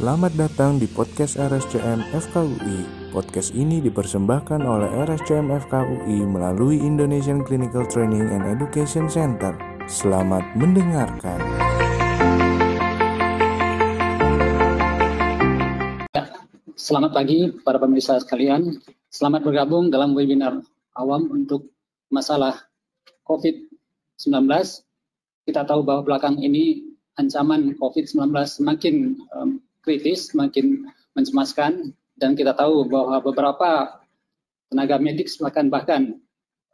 Selamat datang di podcast RSCM FKUI. Podcast ini dipersembahkan oleh RSCM FKUI melalui Indonesian Clinical Training and Education Center. Selamat mendengarkan. Selamat pagi para pemirsa sekalian. Selamat bergabung dalam webinar awam untuk masalah COVID-19. Kita tahu bahwa belakang ini ancaman COVID-19 semakin kritis, semakin mencemaskan, dan kita tahu bahwa beberapa tenaga medis bahkan bahkan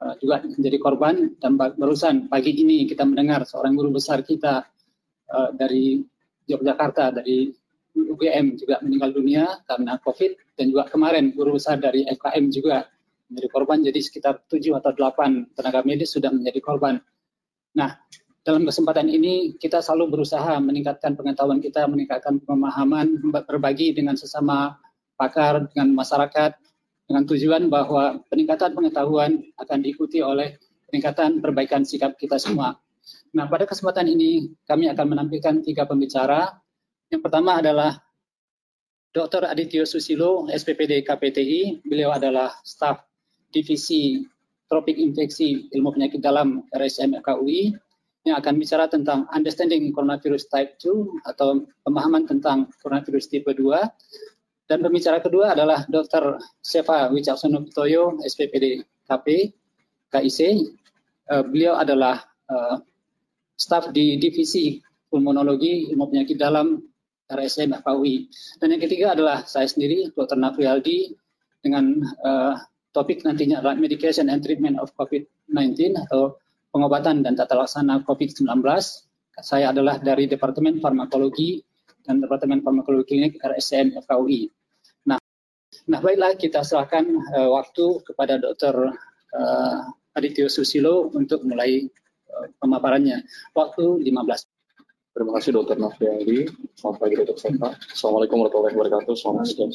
uh, juga menjadi korban dan barusan pagi ini kita mendengar seorang guru besar kita uh, dari Yogyakarta dari UGM juga meninggal dunia karena COVID dan juga kemarin guru besar dari FKM juga menjadi korban jadi sekitar 7 atau 8 tenaga medis sudah menjadi korban. Nah, dalam kesempatan ini kita selalu berusaha meningkatkan pengetahuan kita, meningkatkan pemahaman, berbagi dengan sesama pakar, dengan masyarakat, dengan tujuan bahwa peningkatan pengetahuan akan diikuti oleh peningkatan perbaikan sikap kita semua. Nah, pada kesempatan ini kami akan menampilkan tiga pembicara. Yang pertama adalah Dr. Adityo Susilo, SPPD KPTI. Beliau adalah staf divisi tropik infeksi ilmu penyakit dalam RSM FKUI yang akan bicara tentang understanding coronavirus type 2 atau pemahaman tentang coronavirus tipe 2. Dan pembicara kedua adalah Dr. Seva Wicaksono Pitoyo, SPPD KP, KIC. Uh, beliau adalah uh, staf di divisi pulmonologi ilmu penyakit dalam RSM FAUI. Dan yang ketiga adalah saya sendiri, Dr. Nafrialdi, dengan uh, topik nantinya adalah medication and treatment of COVID-19 atau pengobatan dan tata laksana COVID-19. Saya adalah dari Departemen Farmakologi dan Departemen Farmakologi Klinik RSN FKUI. Nah, nah baiklah kita serahkan uh, waktu kepada Dr. Uh, Adityo Susilo untuk mulai uh, pemaparannya. Waktu 15 Terima kasih Dr. Nafriadi. Selamat pagi Dr. Senta. Assalamualaikum warahmatullahi wabarakatuh. Selamat siang.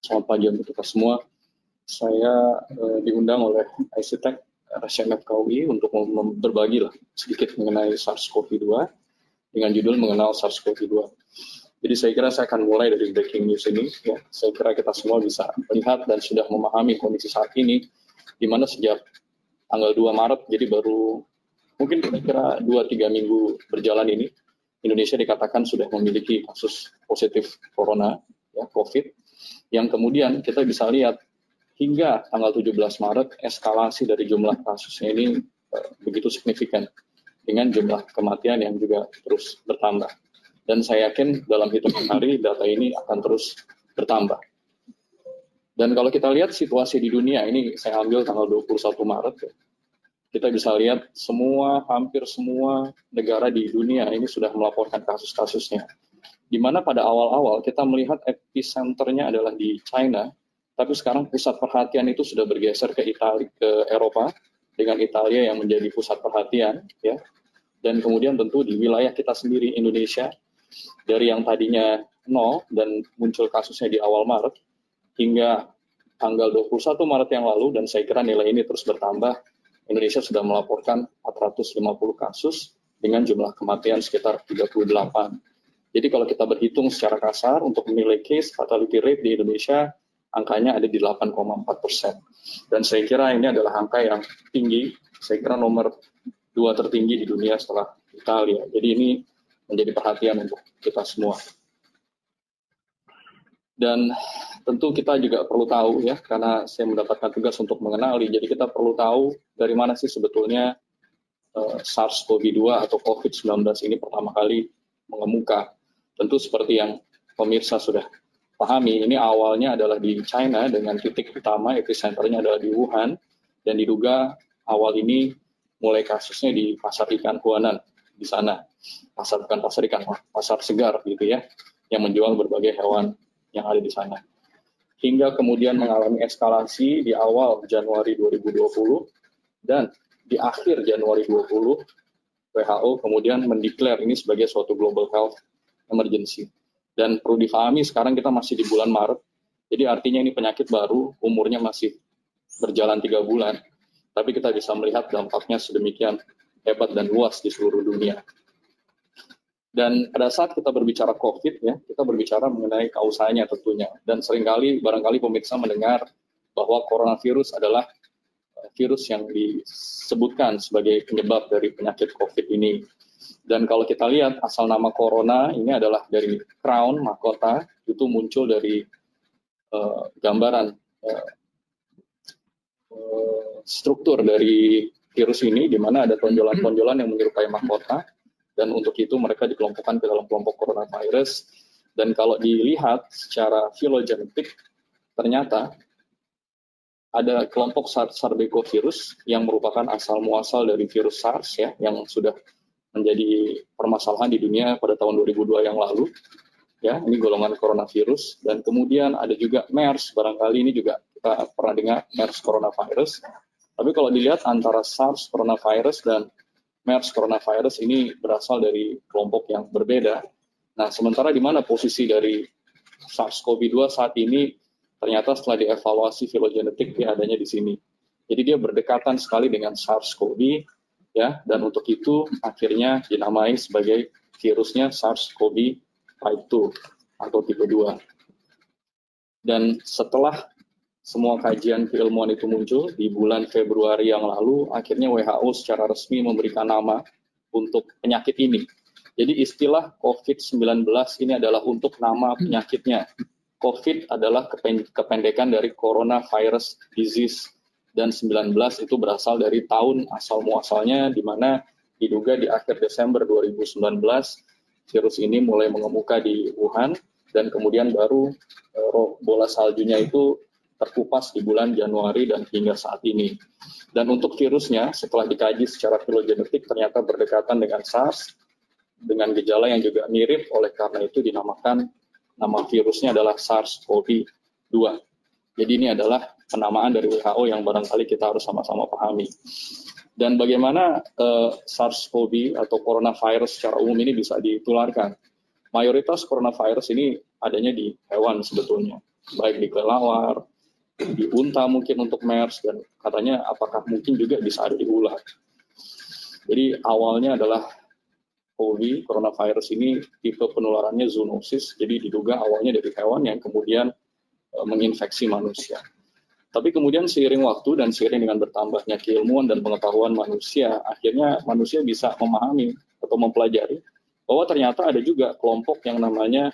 Selamat pagi untuk kita semua. Saya uh, diundang oleh ICTech RSMF KUI untuk berbagi lah sedikit mengenai SARS-CoV-2 dengan judul mengenal SARS-CoV-2. Jadi saya kira saya akan mulai dari breaking news ini. Ya, saya kira kita semua bisa melihat dan sudah memahami kondisi saat ini, di mana sejak tanggal 2 Maret, jadi baru mungkin kira-kira 2-3 minggu berjalan ini, Indonesia dikatakan sudah memiliki kasus positif corona, ya, COVID, yang kemudian kita bisa lihat hingga tanggal 17 Maret eskalasi dari jumlah kasusnya ini uh, begitu signifikan dengan jumlah kematian yang juga terus bertambah. Dan saya yakin dalam hitungan hari data ini akan terus bertambah. Dan kalau kita lihat situasi di dunia ini saya ambil tanggal 21 Maret ya, kita bisa lihat semua hampir semua negara di dunia ini sudah melaporkan kasus-kasusnya. Di mana pada awal-awal kita melihat epicenternya adalah di China tapi sekarang pusat perhatian itu sudah bergeser ke Italia, ke Eropa dengan Italia yang menjadi pusat perhatian, ya. Dan kemudian tentu di wilayah kita sendiri Indonesia dari yang tadinya nol dan muncul kasusnya di awal Maret hingga tanggal 21 Maret yang lalu dan saya kira nilai ini terus bertambah. Indonesia sudah melaporkan 450 kasus dengan jumlah kematian sekitar 38. Jadi kalau kita berhitung secara kasar untuk menilai case fatality rate di Indonesia angkanya ada di 8,4 persen. Dan saya kira ini adalah angka yang tinggi, saya kira nomor dua tertinggi di dunia setelah Italia. Jadi ini menjadi perhatian untuk kita semua. Dan tentu kita juga perlu tahu ya, karena saya mendapatkan tugas untuk mengenali, jadi kita perlu tahu dari mana sih sebetulnya uh, SARS-CoV-2 atau COVID-19 ini pertama kali mengemuka. Tentu seperti yang pemirsa sudah pahami ini awalnya adalah di China dengan titik utama epicenternya adalah di Wuhan dan diduga awal ini mulai kasusnya di pasar ikan Huanan di sana. Pasar bukan pasar ikan pasar segar gitu ya yang menjual berbagai hewan yang ada di sana. Hingga kemudian mengalami eskalasi di awal Januari 2020 dan di akhir Januari 2020 WHO kemudian mendeklar ini sebagai suatu global health emergency dan perlu difahami sekarang kita masih di bulan Maret, jadi artinya ini penyakit baru, umurnya masih berjalan tiga bulan, tapi kita bisa melihat dampaknya sedemikian hebat dan luas di seluruh dunia. Dan pada saat kita berbicara COVID ya, kita berbicara mengenai kausanya tentunya. Dan sering kali barangkali pemirsa mendengar bahwa coronavirus adalah eh, virus yang disebutkan sebagai penyebab dari penyakit COVID ini. Dan kalau kita lihat asal nama corona ini adalah dari crown mahkota itu muncul dari uh, gambaran uh, struktur dari virus ini di mana ada tonjolan-tonjolan yang menyerupai mahkota dan untuk itu mereka dikelompokkan ke dalam kelompok coronavirus. Dan kalau dilihat secara filogenetik, ternyata ada kelompok SARS-CoV-virus yang merupakan asal muasal dari virus SARS ya, yang sudah menjadi permasalahan di dunia pada tahun 2002 yang lalu. Ya, ini golongan coronavirus dan kemudian ada juga MERS, barangkali ini juga kita pernah dengar MERS coronavirus. Tapi kalau dilihat antara SARS coronavirus dan MERS coronavirus ini berasal dari kelompok yang berbeda. Nah, sementara di mana posisi dari SARS-CoV-2 saat ini ternyata setelah dievaluasi filogenetik dia adanya di sini. Jadi dia berdekatan sekali dengan SARS-CoV ya dan untuk itu akhirnya dinamai sebagai virusnya SARS-CoV type 2 atau tipe 2. Dan setelah semua kajian keilmuan itu muncul di bulan Februari yang lalu, akhirnya WHO secara resmi memberikan nama untuk penyakit ini. Jadi istilah COVID-19 ini adalah untuk nama penyakitnya. COVID adalah kependekan dari Coronavirus Disease dan 19 itu berasal dari tahun asal muasalnya di mana diduga di akhir Desember 2019 virus ini mulai mengemuka di Wuhan dan kemudian baru eh, bola saljunya itu terkupas di bulan Januari dan hingga saat ini. Dan untuk virusnya, setelah dikaji secara filogenetik, ternyata berdekatan dengan SARS, dengan gejala yang juga mirip, oleh karena itu dinamakan nama virusnya adalah SARS-CoV-2. Jadi ini adalah penamaan dari WHO yang barangkali kita harus sama-sama pahami. Dan bagaimana uh, SARS-CoV atau coronavirus secara umum ini bisa ditularkan? Mayoritas coronavirus ini adanya di hewan sebetulnya, baik di kelelawar, di unta mungkin untuk MERS dan katanya apakah mungkin juga bisa ada di ular. Jadi awalnya adalah COVID, coronavirus ini tipe penularannya zoonosis, jadi diduga awalnya dari hewan yang kemudian e, menginfeksi manusia. Tapi kemudian seiring waktu dan seiring dengan bertambahnya keilmuan dan pengetahuan manusia, akhirnya manusia bisa memahami atau mempelajari bahwa ternyata ada juga kelompok yang namanya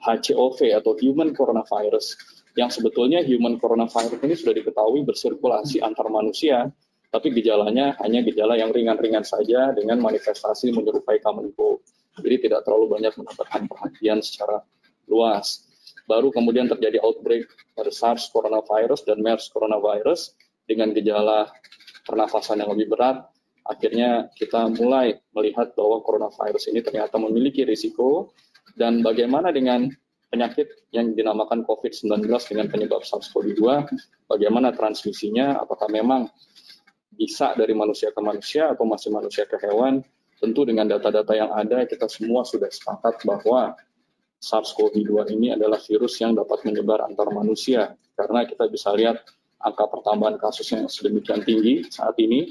HCOV atau Human Coronavirus yang sebetulnya human coronavirus ini sudah diketahui bersirkulasi antar manusia, tapi gejalanya hanya gejala yang ringan-ringan saja dengan manifestasi menyerupai common cold. Jadi tidak terlalu banyak mendapatkan perhatian secara luas. Baru kemudian terjadi outbreak SARS coronavirus dan MERS coronavirus dengan gejala pernafasan yang lebih berat. Akhirnya kita mulai melihat bahwa coronavirus ini ternyata memiliki risiko dan bagaimana dengan penyakit yang dinamakan COVID-19 dengan penyebab SARS-CoV-2, bagaimana transmisinya, apakah memang bisa dari manusia ke manusia atau masih manusia ke hewan, tentu dengan data-data yang ada kita semua sudah sepakat bahwa SARS-CoV-2 ini adalah virus yang dapat menyebar antar manusia karena kita bisa lihat angka pertambahan kasus yang sedemikian tinggi saat ini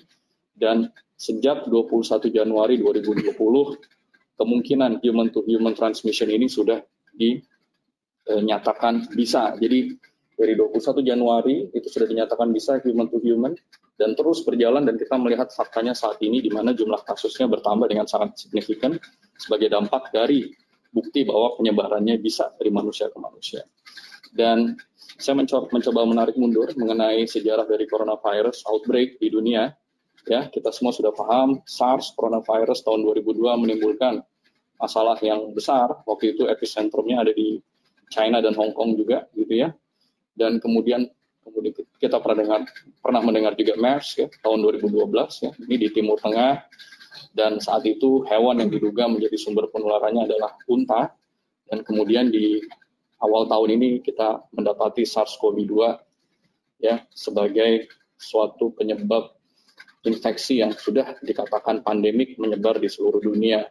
dan sejak 21 Januari 2020 kemungkinan human to human transmission ini sudah di dinyatakan bisa. Jadi dari 21 Januari itu sudah dinyatakan bisa human to human dan terus berjalan dan kita melihat faktanya saat ini di mana jumlah kasusnya bertambah dengan sangat signifikan sebagai dampak dari bukti bahwa penyebarannya bisa dari manusia ke manusia. Dan saya mencoba, mencoba menarik mundur mengenai sejarah dari coronavirus outbreak di dunia. Ya, kita semua sudah paham SARS coronavirus tahun 2002 menimbulkan masalah yang besar. Waktu itu epicentrumnya ada di China dan Hong Kong juga gitu ya. Dan kemudian kemudian kita pernah dengar pernah mendengar juga MERS ya tahun 2012 ya. Ini di Timur Tengah dan saat itu hewan yang diduga menjadi sumber penularannya adalah unta dan kemudian di awal tahun ini kita mendapati SARS-CoV-2 ya sebagai suatu penyebab infeksi yang sudah dikatakan pandemik menyebar di seluruh dunia.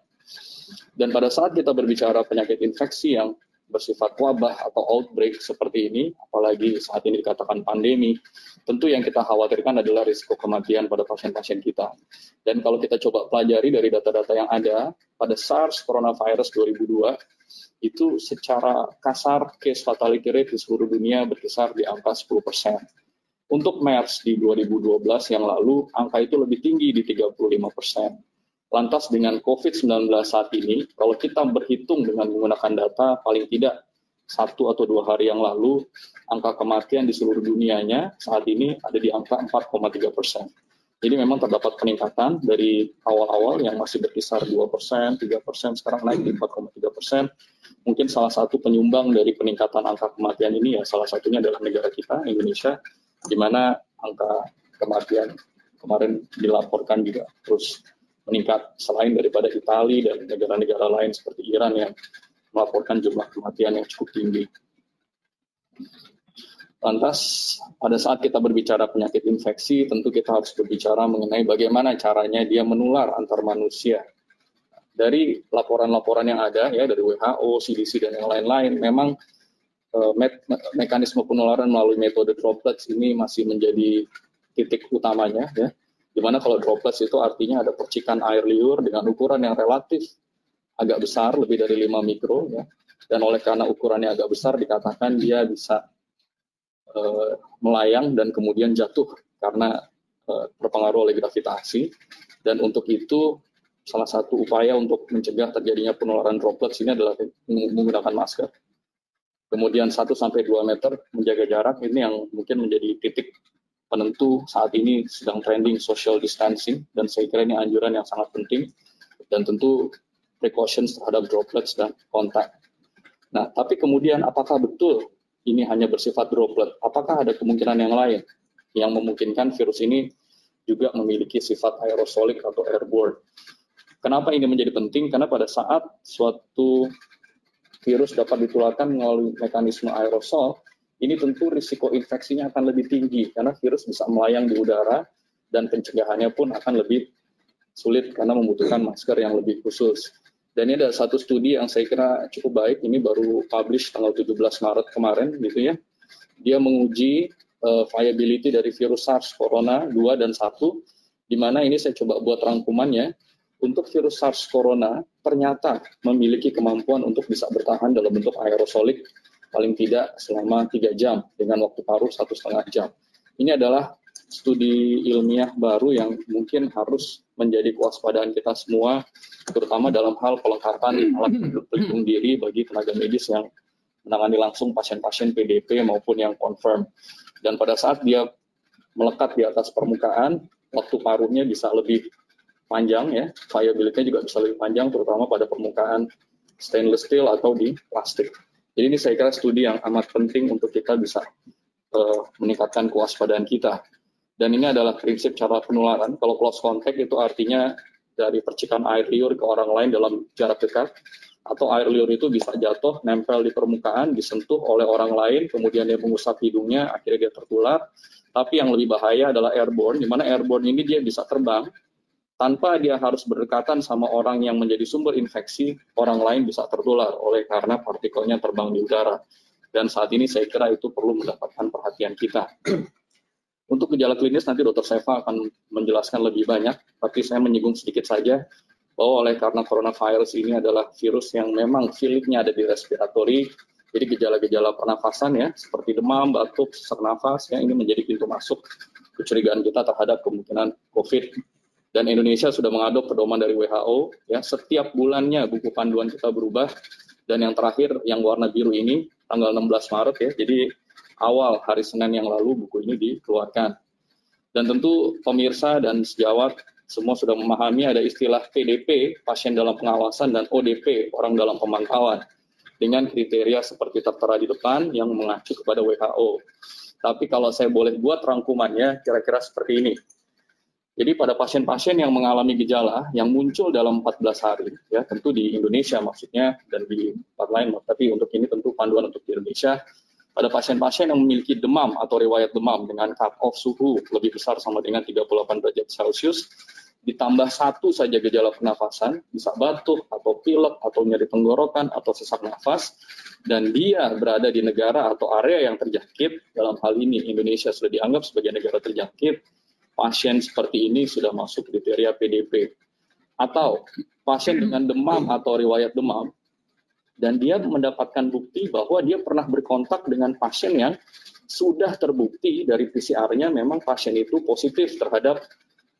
Dan pada saat kita berbicara penyakit infeksi yang bersifat wabah atau outbreak seperti ini, apalagi saat ini dikatakan pandemi, tentu yang kita khawatirkan adalah risiko kematian pada pasien-pasien kita. Dan kalau kita coba pelajari dari data-data yang ada, pada SARS coronavirus 2002, itu secara kasar case fatality rate di seluruh dunia berkisar di angka 10 persen. Untuk MERS di 2012 yang lalu, angka itu lebih tinggi di 35 persen. Lantas dengan COVID-19 saat ini, kalau kita berhitung dengan menggunakan data paling tidak satu atau dua hari yang lalu, angka kematian di seluruh dunianya saat ini ada di angka 4,3 persen. Jadi memang terdapat peningkatan dari awal-awal yang masih berkisar 2 persen, 3 persen, sekarang naik di 4,3 persen. Mungkin salah satu penyumbang dari peningkatan angka kematian ini ya salah satunya adalah negara kita, Indonesia, di mana angka kematian kemarin dilaporkan juga terus meningkat selain daripada Italia dan negara-negara lain seperti Iran yang melaporkan jumlah kematian yang cukup tinggi. Lantas pada saat kita berbicara penyakit infeksi, tentu kita harus berbicara mengenai bagaimana caranya dia menular antar manusia. Dari laporan-laporan yang ada ya dari WHO, CDC dan yang lain-lain, memang me mekanisme penularan melalui metode droplets ini masih menjadi titik utamanya ya Di mana kalau droplets itu artinya ada percikan air liur dengan ukuran yang relatif agak besar, lebih dari 5 mikro, ya. dan oleh karena ukurannya agak besar dikatakan dia bisa uh, melayang dan kemudian jatuh karena uh, terpengaruh oleh gravitasi. Dan untuk itu salah satu upaya untuk mencegah terjadinya penularan droplets ini adalah menggunakan masker. Kemudian 1 sampai 2 meter menjaga jarak ini yang mungkin menjadi titik penentu saat ini sedang trending social distancing dan saya kira ini anjuran yang sangat penting dan tentu precautions terhadap droplets dan kontak. Nah, tapi kemudian apakah betul ini hanya bersifat droplet? Apakah ada kemungkinan yang lain yang memungkinkan virus ini juga memiliki sifat aerosolik atau airborne? Kenapa ini menjadi penting? Karena pada saat suatu virus dapat ditularkan melalui mekanisme aerosol, ini tentu risiko infeksinya akan lebih tinggi karena virus bisa melayang di udara dan pencegahannya pun akan lebih sulit karena membutuhkan masker yang lebih khusus. Dan ini ada satu studi yang saya kira cukup baik, ini baru publish tanggal 17 Maret kemarin gitu ya. Dia menguji uh, viability dari virus SARS corona 2 dan 1, di mana ini saya coba buat rangkumannya. Untuk virus SARS corona ternyata memiliki kemampuan untuk bisa bertahan dalam bentuk aerosolik paling tidak selama tiga jam dengan waktu paruh satu setengah jam. Ini adalah studi ilmiah baru yang mungkin harus menjadi kewaspadaan kita semua, terutama dalam hal pelengkapan alat pelindung diri bagi tenaga medis yang menangani langsung pasien-pasien PDP maupun yang confirm. Dan pada saat dia melekat di atas permukaan, waktu paruhnya bisa lebih panjang ya, viability juga bisa lebih panjang, terutama pada permukaan stainless steel atau di plastik. Jadi ini saya kira studi yang amat penting untuk kita bisa uh, meningkatkan kewaspadaan kita. Dan ini adalah prinsip cara penularan. Kalau close contact itu artinya dari percikan air liur ke orang lain dalam jarak dekat, atau air liur itu bisa jatuh, nempel di permukaan, disentuh oleh orang lain, kemudian dia mengusap hidungnya, akhirnya dia tertular. Tapi yang lebih bahaya adalah airborne, di mana airborne ini dia bisa terbang, tanpa dia harus berdekatan sama orang yang menjadi sumber infeksi, orang lain bisa tertular oleh karena partikelnya terbang di udara. Dan saat ini saya kira itu perlu mendapatkan perhatian kita. Untuk gejala klinis nanti Dr. Seva akan menjelaskan lebih banyak, tapi saya menyinggung sedikit saja bahwa oleh karena coronavirus ini adalah virus yang memang filipnya ada di respiratori, jadi gejala-gejala pernafasan ya, seperti demam, batuk, sesak nafas, ya ini menjadi pintu masuk kecurigaan kita terhadap kemungkinan COVID dan Indonesia sudah mengadop pedoman dari WHO ya. Setiap bulannya buku panduan kita berubah. Dan yang terakhir yang warna biru ini tanggal 16 Maret ya. Jadi awal hari Senin yang lalu buku ini dikeluarkan. Dan tentu pemirsa dan sejawat semua sudah memahami ada istilah PDP pasien dalam pengawasan dan ODP orang dalam pemantauan. Dengan kriteria seperti tertera di depan yang mengacu kepada WHO. Tapi kalau saya boleh buat rangkumannya kira-kira seperti ini jadi pada pasien-pasien yang mengalami gejala yang muncul dalam 14 hari, ya tentu di Indonesia maksudnya dan di tempat lain, tapi untuk ini tentu panduan untuk di Indonesia. Pada pasien-pasien yang memiliki demam atau riwayat demam dengan cut off suhu lebih besar sama dengan 38 derajat Celcius, ditambah satu saja gejala pernafasan, bisa batuk atau pilek atau nyeri tenggorokan atau sesak nafas, dan dia berada di negara atau area yang terjangkit, dalam hal ini Indonesia sudah dianggap sebagai negara terjangkit, pasien seperti ini sudah masuk kriteria PDP. Atau pasien dengan demam atau riwayat demam, dan dia mendapatkan bukti bahwa dia pernah berkontak dengan pasien yang sudah terbukti dari PCR-nya memang pasien itu positif terhadap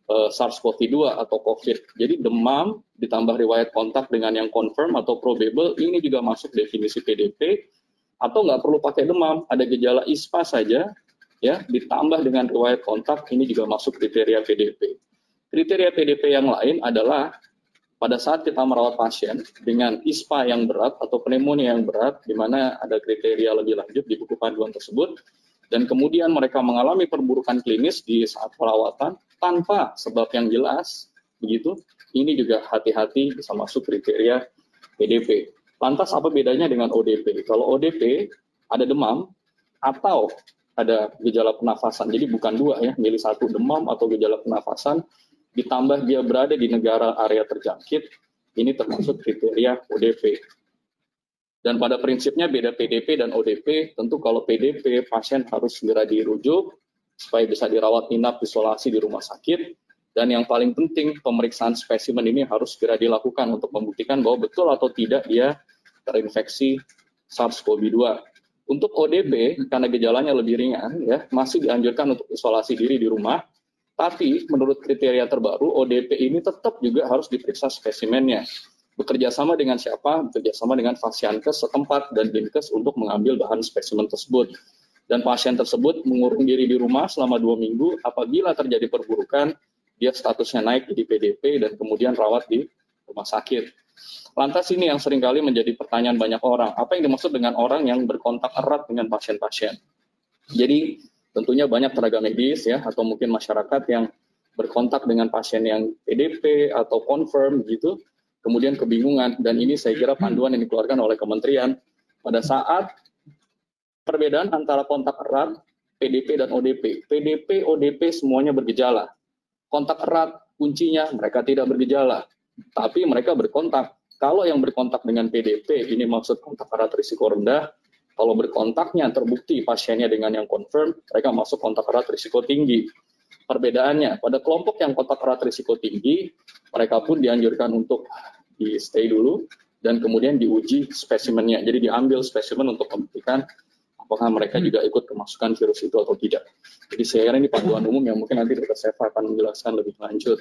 uh, SARS-CoV-2 atau COVID. Jadi demam ditambah riwayat kontak dengan yang confirm atau probable ini juga masuk definisi PDP atau nggak perlu pakai demam, ada gejala ISPA saja ya ditambah dengan riwayat kontak ini juga masuk kriteria PDP. Kriteria PDP yang lain adalah pada saat kita merawat pasien dengan ISPA yang berat atau pneumonia yang berat, di mana ada kriteria lebih lanjut di buku panduan tersebut, dan kemudian mereka mengalami perburukan klinis di saat perawatan tanpa sebab yang jelas, begitu, ini juga hati-hati bisa masuk kriteria PDP. Lantas apa bedanya dengan ODP? Kalau ODP ada demam atau ada gejala pernafasan, jadi bukan dua ya, milih satu demam atau gejala pernafasan, ditambah dia berada di negara area terjangkit, ini termasuk kriteria ODP. Dan pada prinsipnya beda PDP dan ODP, tentu kalau PDP pasien harus segera dirujuk supaya bisa dirawat inap isolasi di rumah sakit. Dan yang paling penting pemeriksaan spesimen ini harus segera dilakukan untuk membuktikan bahwa betul atau tidak dia terinfeksi SARS-CoV-2. Untuk ODP karena gejalanya lebih ringan ya masih dianjurkan untuk isolasi diri di rumah. Tapi menurut kriteria terbaru ODP ini tetap juga harus diperiksa spesimennya bekerja sama dengan siapa? Bekerja sama dengan Fasiankes setempat dan Dinkes untuk mengambil bahan spesimen tersebut. Dan pasien tersebut mengurung diri di rumah selama dua minggu. Apabila terjadi perburukan, dia statusnya naik di PDP dan kemudian rawat di rumah sakit. Lantas ini yang sering kali menjadi pertanyaan banyak orang. Apa yang dimaksud dengan orang yang berkontak erat dengan pasien-pasien? Jadi tentunya banyak tenaga medis ya atau mungkin masyarakat yang berkontak dengan pasien yang PDP atau confirm gitu kemudian kebingungan dan ini saya kira panduan yang dikeluarkan oleh kementerian pada saat perbedaan antara kontak erat PDP dan ODP. PDP, ODP semuanya bergejala. Kontak erat kuncinya mereka tidak bergejala, tapi mereka berkontak. Kalau yang berkontak dengan PDP ini maksud kontak erat risiko rendah, kalau berkontaknya terbukti pasiennya dengan yang confirm, mereka masuk kontak erat risiko tinggi. Perbedaannya, pada kelompok yang kontak erat risiko tinggi, mereka pun dianjurkan untuk di stay dulu dan kemudian diuji spesimennya. Jadi diambil spesimen untuk membuktikan apakah mereka juga ikut kemasukan virus itu atau tidak. Jadi saya kira ini panduan umum yang mungkin nanti Dr. Seva akan menjelaskan lebih lanjut.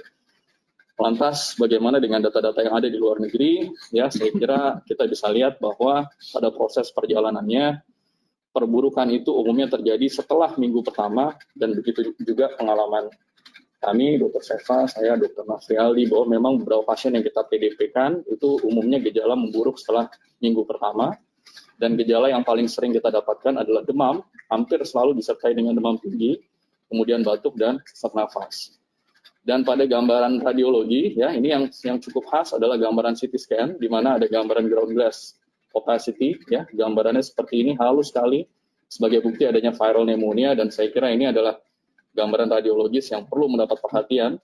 Lantas bagaimana dengan data-data yang ada di luar negeri? Ya, saya kira kita bisa lihat bahwa pada proses perjalanannya perburukan itu umumnya terjadi setelah minggu pertama dan begitu juga pengalaman kami, Dr. Seva, saya, Dr. Nasrialdi, bahwa memang beberapa pasien yang kita PDP-kan itu umumnya gejala memburuk setelah minggu pertama dan gejala yang paling sering kita dapatkan adalah demam, hampir selalu disertai dengan demam tinggi, kemudian batuk dan sesak nafas. Dan pada gambaran radiologi, ya ini yang yang cukup khas adalah gambaran CT scan, di mana ada gambaran ground glass opacity ya. Gambarannya seperti ini halus sekali. Sebagai bukti adanya viral pneumonia dan saya kira ini adalah gambaran radiologis yang perlu mendapat perhatian.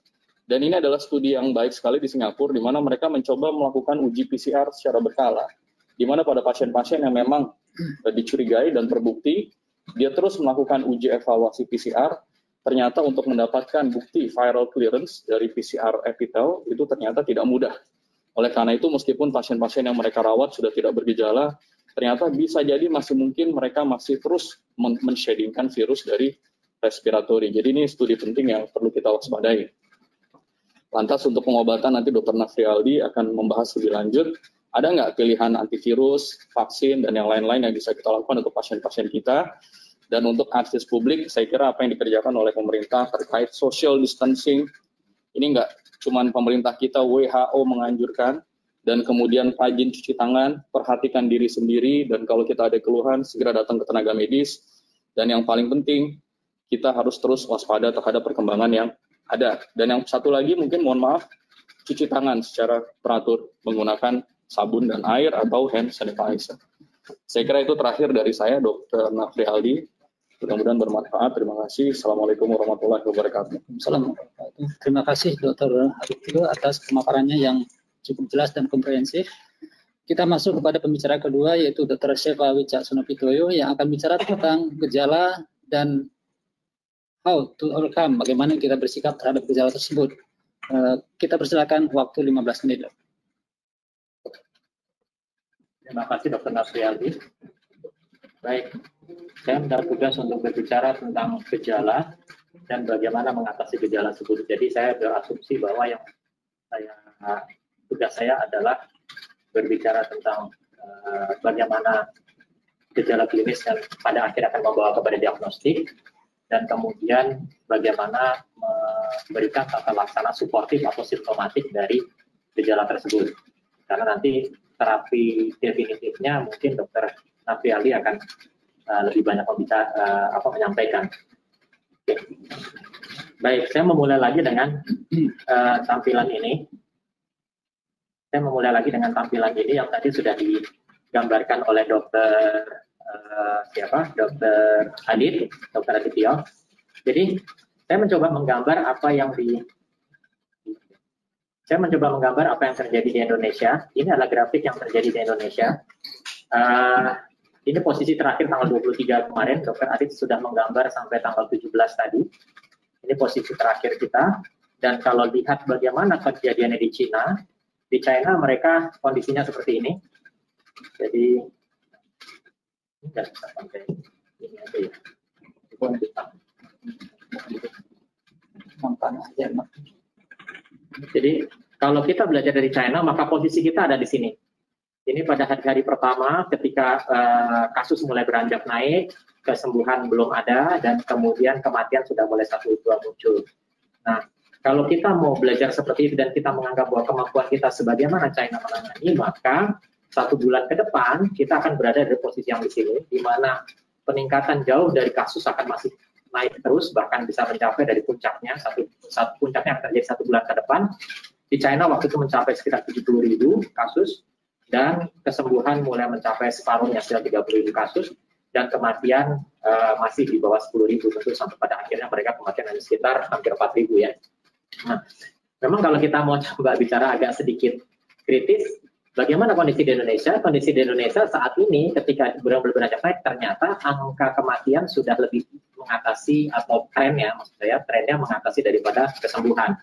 Dan ini adalah studi yang baik sekali di Singapura di mana mereka mencoba melakukan uji PCR secara berkala. Di mana pada pasien-pasien yang memang dicurigai dan terbukti dia terus melakukan uji evaluasi PCR ternyata untuk mendapatkan bukti viral clearance dari PCR epitel itu ternyata tidak mudah oleh karena itu, meskipun pasien-pasien yang mereka rawat sudah tidak bergejala, ternyata bisa jadi masih mungkin mereka masih terus men-shadingkan virus dari respiratori. Jadi ini studi penting yang perlu kita waspadai. Lantas untuk pengobatan nanti Dr. Nafrialdi akan membahas lebih lanjut. Ada nggak pilihan antivirus, vaksin, dan yang lain-lain yang bisa kita lakukan untuk pasien-pasien kita? Dan untuk akses publik, saya kira apa yang dikerjakan oleh pemerintah terkait social distancing, ini nggak cuman pemerintah kita WHO menganjurkan dan kemudian rajin cuci tangan, perhatikan diri sendiri dan kalau kita ada keluhan segera datang ke tenaga medis dan yang paling penting kita harus terus waspada terhadap perkembangan yang ada. Dan yang satu lagi mungkin mohon maaf cuci tangan secara teratur menggunakan sabun dan air atau hand sanitizer. Saya kira itu terakhir dari saya Dr. Nafri Aldi. Mudah-mudahan bermanfaat. Terima kasih. Assalamualaikum warahmatullahi wabarakatuh. Assalamualaikum Terima kasih Dr. Arifio atas pemaparannya yang cukup jelas dan komprehensif. Kita masuk kepada pembicara kedua yaitu Dr. Sheva Wicak Sunopitoyo yang akan bicara tentang gejala dan how to overcome, bagaimana kita bersikap terhadap gejala tersebut. Uh, kita persilakan waktu 15 menit. Terima kasih Dr. Nasrialdi. Baik, saya mendapat tugas untuk berbicara tentang gejala dan bagaimana mengatasi gejala tersebut. Jadi saya berasumsi bahwa yang saya tugas saya adalah berbicara tentang uh, bagaimana gejala klinis yang pada akhir akan membawa kepada diagnostik dan kemudian bagaimana memberikan tata laksana suportif atau simptomatik dari gejala tersebut. Karena nanti terapi definitifnya mungkin dokter Ali akan uh, lebih banyak membicara, uh, apa, menyampaikan. Baik, saya memulai lagi dengan uh, tampilan ini saya memulai lagi dengan tampilan ini yang tadi sudah digambarkan oleh dokter uh, siapa? Dokter Adit, dokter Adityo. Jadi saya mencoba menggambar apa yang di saya mencoba menggambar apa yang terjadi di Indonesia. Ini adalah grafik yang terjadi di Indonesia. Uh, ini posisi terakhir tanggal 23 kemarin, Dokter Adit sudah menggambar sampai tanggal 17 tadi. Ini posisi terakhir kita. Dan kalau lihat bagaimana kejadiannya di Cina, di China mereka kondisinya seperti ini. Jadi nggak bisa pakai ini aja ya. Jadi kalau kita belajar dari China, maka posisi kita ada di sini. Ini pada hari-hari pertama ketika uh, kasus mulai beranjak naik, kesembuhan belum ada, dan kemudian kematian sudah mulai satu dua muncul. Nah, kalau kita mau belajar seperti itu dan kita menganggap bahwa kemampuan kita sebagaimana China menangani, maka satu bulan ke depan kita akan berada di posisi yang di sini, di mana peningkatan jauh dari kasus akan masih naik terus, bahkan bisa mencapai dari puncaknya, satu, satu puncaknya akan terjadi satu bulan ke depan. Di China waktu itu mencapai sekitar 70 ribu kasus, dan kesembuhan mulai mencapai separuhnya 30 ribu kasus, dan kematian uh, masih di bawah 10 ribu tentu sampai pada akhirnya mereka kematian hanya sekitar hampir 4 ribu ya. Nah, memang kalau kita mau coba bicara agak sedikit kritis, bagaimana kondisi di Indonesia? Kondisi di Indonesia saat ini ketika benar-benar naik, ternyata angka kematian sudah lebih mengatasi atau trennya, maksud saya trennya mengatasi daripada kesembuhan.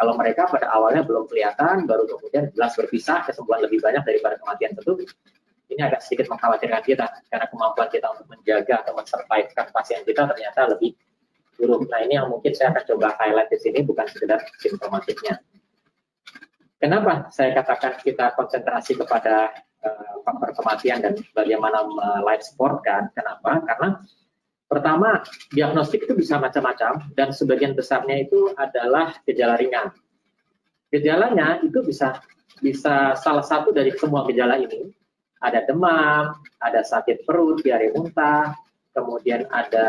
Kalau mereka pada awalnya belum kelihatan, baru kemudian jelas berpisah, kesembuhan lebih banyak daripada kematian tentu ini agak sedikit mengkhawatirkan kita karena kemampuan kita untuk menjaga atau mensurvivekan pasien kita ternyata lebih buruk. Nah ini yang mungkin saya akan coba highlight di sini bukan sekedar simptomatiknya. Kenapa saya katakan kita konsentrasi kepada uh, faktor kematian dan bagaimana life support kan? Kenapa? Karena pertama diagnostik itu bisa macam-macam dan sebagian besarnya itu adalah gejala ringan. Gejalanya itu bisa bisa salah satu dari semua gejala ini ada demam, ada sakit perut, diare muntah, kemudian ada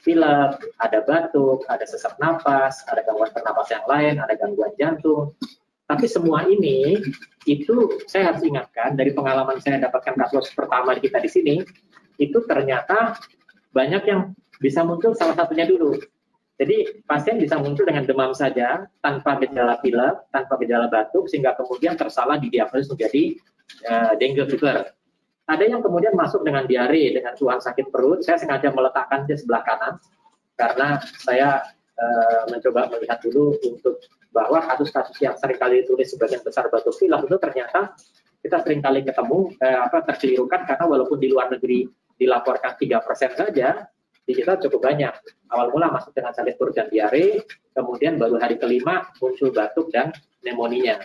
pilek, ada batuk, ada sesak napas, ada gangguan pernapasan yang lain, ada gangguan jantung. Tapi semua ini itu saya harus ingatkan dari pengalaman saya dapatkan kasus pertama kita di sini, itu ternyata banyak yang bisa muncul salah satunya dulu. Jadi pasien bisa muncul dengan demam saja tanpa gejala pilek, tanpa gejala batuk, sehingga kemudian tersalah didiagnosis menjadi uh, dengue fever ada yang kemudian masuk dengan diare, dengan tuhan sakit perut. Saya sengaja meletakkan di sebelah kanan karena saya e, mencoba melihat dulu untuk bahwa kasus-kasus yang sering kali ditulis sebagian besar batuk pilek itu ternyata kita sering kali ketemu eh, apa terkelirukan karena walaupun di luar negeri dilaporkan tiga persen saja di kita cukup banyak. Awal mula masuk dengan sakit perut dan diare, kemudian baru hari kelima muncul batuk dan pneumonia.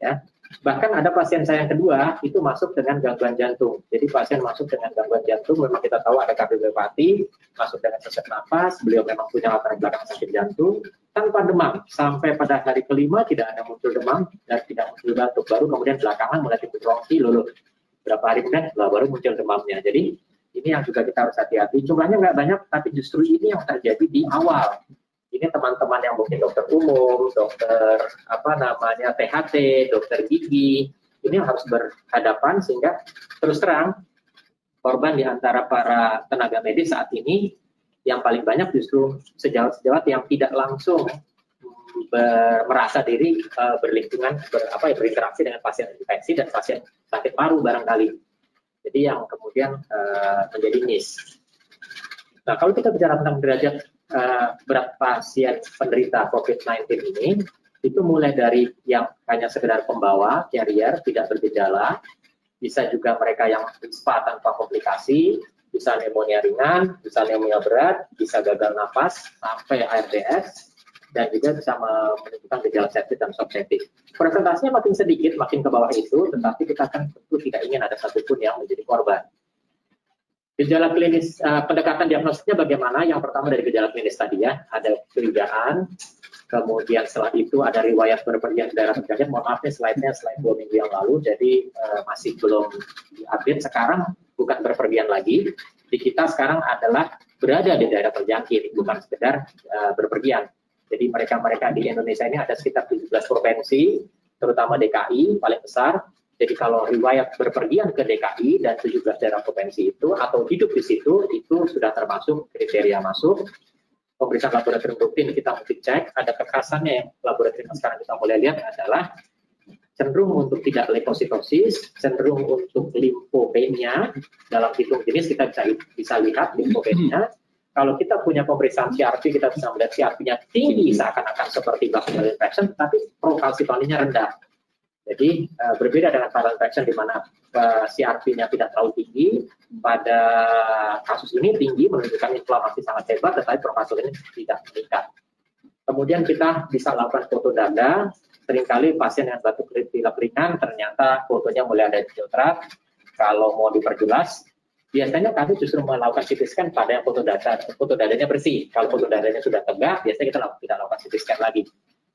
Ya, Bahkan ada pasien saya yang kedua itu masuk dengan gangguan jantung. Jadi pasien masuk dengan gangguan jantung, memang kita tahu ada kardiopati, masuk dengan sesak nafas, beliau memang punya latar belakang sakit jantung, tanpa demam. Sampai pada hari kelima tidak ada muncul demam dan tidak muncul batuk. Baru kemudian belakangan mulai timbul bronki, lalu berapa hari kemudian baru muncul demamnya. Jadi ini yang juga kita harus hati-hati. Jumlahnya nggak banyak, tapi justru ini yang terjadi di awal ini teman-teman yang mungkin dokter umum, dokter apa namanya THT, dokter gigi, ini harus berhadapan sehingga terus terang korban di antara para tenaga medis saat ini yang paling banyak justru sejawat-sejawat yang tidak langsung ber, merasa diri uh, berlingkungan ber, apa ya berinteraksi dengan pasien infeksi dan pasien sakit paru barangkali. Jadi yang kemudian uh, menjadi miss. Nah, kalau kita bicara tentang derajat uh, berat pasien penderita COVID-19 ini, itu mulai dari yang hanya sekedar pembawa, carrier, tidak bergejala, bisa juga mereka yang spa tanpa komplikasi, bisa pneumonia ringan, bisa pneumonia berat, bisa gagal nafas, sampai ARDS, dan juga bisa menunjukkan gejala sepsis dan subseptik. Presentasinya makin sedikit, makin ke bawah itu, tetapi kita kan tentu tidak ingin ada satupun yang menjadi korban. Gejala klinis, uh, pendekatan diagnosisnya bagaimana? Yang pertama dari gejala klinis tadi ya, ada curigaan, kemudian setelah itu ada riwayat berpergian ke daerah terjangkit. Mohon maaf nih slide-nya slide dua minggu yang lalu, jadi uh, masih belum diupdate. Sekarang bukan berpergian lagi, di kita sekarang adalah berada di daerah terjangkit, bukan sekedar uh, berpergian. Jadi mereka-mereka di Indonesia ini ada sekitar 17 provinsi, terutama DKI paling besar. Jadi kalau riwayat berpergian ke DKI dan 17 daerah provinsi itu atau hidup di situ itu sudah termasuk kriteria masuk. Pemeriksaan laboratorium rutin kita mesti cek, ada kekhasannya yang laboratorium sekarang kita mulai lihat adalah cenderung untuk tidak leukositosis, cenderung untuk limfopenia dalam hitung jenis kita bisa bisa lihat limfopenia kalau kita punya pemeriksaan CRP, kita bisa melihat CRP-nya tinggi seakan-akan seperti bacterial infection, tapi prokalsitoninnya rendah. Jadi uh, berbeda dengan viral infection di mana uh, eh, CRP-nya tidak terlalu tinggi, pada kasus ini tinggi menunjukkan inflamasi sangat hebat, tetapi prokalsitonin tidak meningkat. Kemudian kita bisa lakukan foto dada, sering kali pasien yang batuk pilek ringan ternyata fotonya mulai ada filtrat. Kalau mau diperjelas, biasanya kami justru melakukan CT scan pada yang foto data, foto dadanya bersih. Kalau foto dadanya sudah tegak, biasanya kita tidak lakukan CT scan lagi.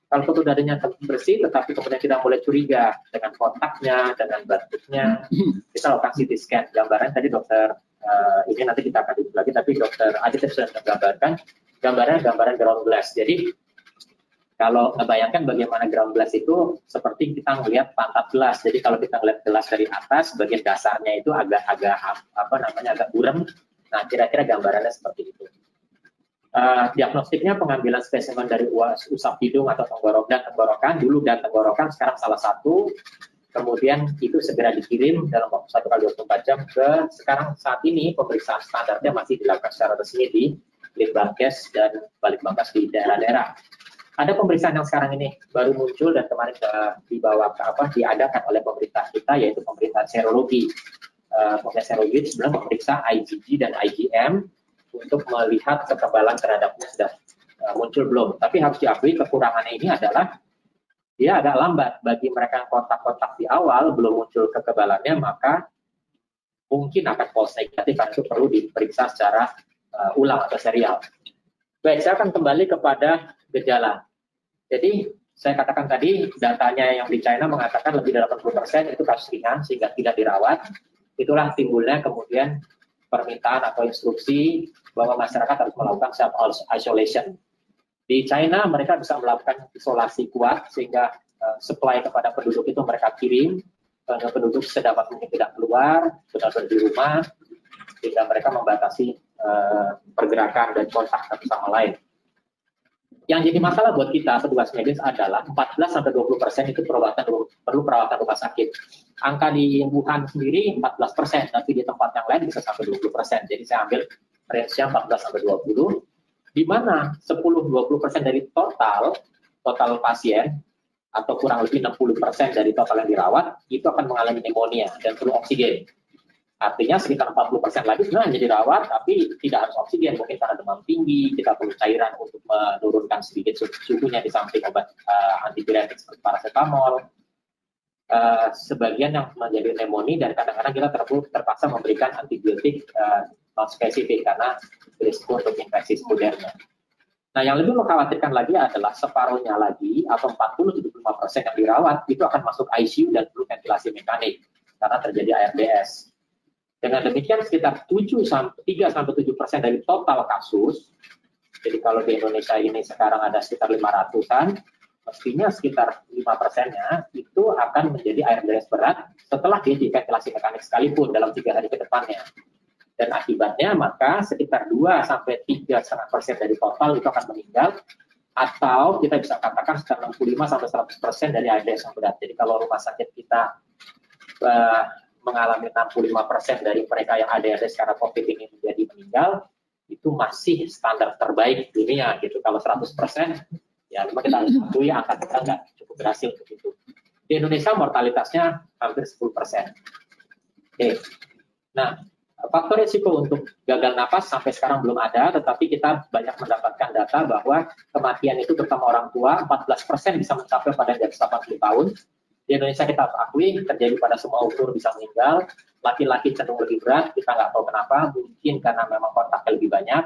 Kalau foto dadanya bersih, tetapi kemudian kita mulai curiga dengan kontaknya, dengan batuknya, kita lakukan CT scan. Gambaran tadi dokter uh, ini nanti kita akan lagi, tapi dokter Adit sudah menggambarkan gambaran gambaran ground glass. Jadi kalau bayangkan bagaimana ground glass itu seperti kita melihat pantat gelas. Jadi kalau kita melihat gelas dari atas, bagian dasarnya itu agak-agak apa namanya agak buram. Nah, kira-kira gambarannya seperti itu. Uh, diagnostiknya pengambilan spesimen dari usap hidung atau tenggorok dan tenggorokan dulu dan tenggorokan sekarang salah satu kemudian itu segera dikirim dalam waktu satu kali 24 jam ke sekarang saat ini pemeriksaan standarnya masih dilakukan secara resmi di Litbangkes dan Balitbangkes di daerah-daerah ada pemeriksaan yang sekarang ini baru muncul dan kemarin dibawa ke apa diadakan oleh pemerintah kita yaitu pemeriksaan serologi. Uh, pemeriksaan serologi sebelum memeriksa IgG dan IgM untuk melihat kekebalan terhadapnya sudah uh, muncul belum. Tapi harus diakui kekurangannya ini adalah dia agak lambat bagi mereka yang kontak-kontak di awal belum muncul kekebalannya maka mungkin akan false negatif itu perlu diperiksa secara uh, ulang atau serial. Baik, saya akan kembali kepada gejala. Jadi saya katakan tadi datanya yang di China mengatakan lebih dari 80% itu kasus ringan sehingga tidak dirawat. Itulah timbulnya kemudian permintaan atau instruksi bahwa masyarakat harus melakukan self isolation. Di China mereka bisa melakukan isolasi kuat sehingga uh, supply kepada penduduk itu mereka kirim uh, penduduk sedapat mungkin tidak keluar, benar-benar di rumah sehingga mereka membatasi uh, pergerakan dan kontak satu sama lain. Yang jadi masalah buat kita petugas medis adalah 14 sampai 20 persen itu perawatan perlu perawatan rumah sakit. Angka di Wuhan sendiri 14 persen, tapi di tempat yang lain bisa sampai 20 persen. Jadi saya ambil range-nya 14 sampai 20, di mana 10-20 persen dari total total pasien atau kurang lebih 60 persen dari total yang dirawat itu akan mengalami pneumonia dan perlu oksigen. Artinya sekitar 40% lagi sebenarnya jadi rawat, tapi tidak harus oksigen. Mungkin karena demam tinggi, kita perlu cairan untuk menurunkan sedikit suhunya di samping obat uh, antibiotik seperti paracetamol. Uh, sebagian yang menjadi pneumonia dan kadang-kadang kita terpaksa memberikan antibiotik uh, non spesifik karena risiko untuk infeksi sekunder. Nah, yang lebih mengkhawatirkan lagi adalah separuhnya lagi atau 40-75% yang dirawat itu akan masuk ICU dan perlu ventilasi mekanik karena terjadi ARDS. Dengan demikian sekitar 7 sampai 3 sampai 7 persen dari total kasus. Jadi kalau di Indonesia ini sekarang ada sekitar 500-an, mestinya sekitar 5 persennya itu akan menjadi ARDS berat setelah dia diventilasi mekanik sekalipun dalam tiga hari ke depannya. Dan akibatnya maka sekitar 2 sampai 3,5 persen dari total itu akan meninggal atau kita bisa katakan sekitar 65 sampai 100 persen dari ARDS yang berat. Jadi kalau rumah sakit kita uh, mengalami 65 persen dari mereka yang ADHD karena COVID ini menjadi meninggal, itu masih standar terbaik dunia gitu. Kalau 100 persen, ya memang kita harus akui angka kita nggak cukup berhasil untuk itu. Di Indonesia mortalitasnya hampir 10 persen. Oke, nah faktor risiko untuk gagal nafas sampai sekarang belum ada, tetapi kita banyak mendapatkan data bahwa kematian itu terutama orang tua 14% bisa mencapai pada atas 80 tahun. Di Indonesia kita akui terjadi pada semua umur bisa meninggal, laki-laki cenderung lebih berat, kita nggak tahu kenapa, mungkin karena memang kontaknya lebih banyak.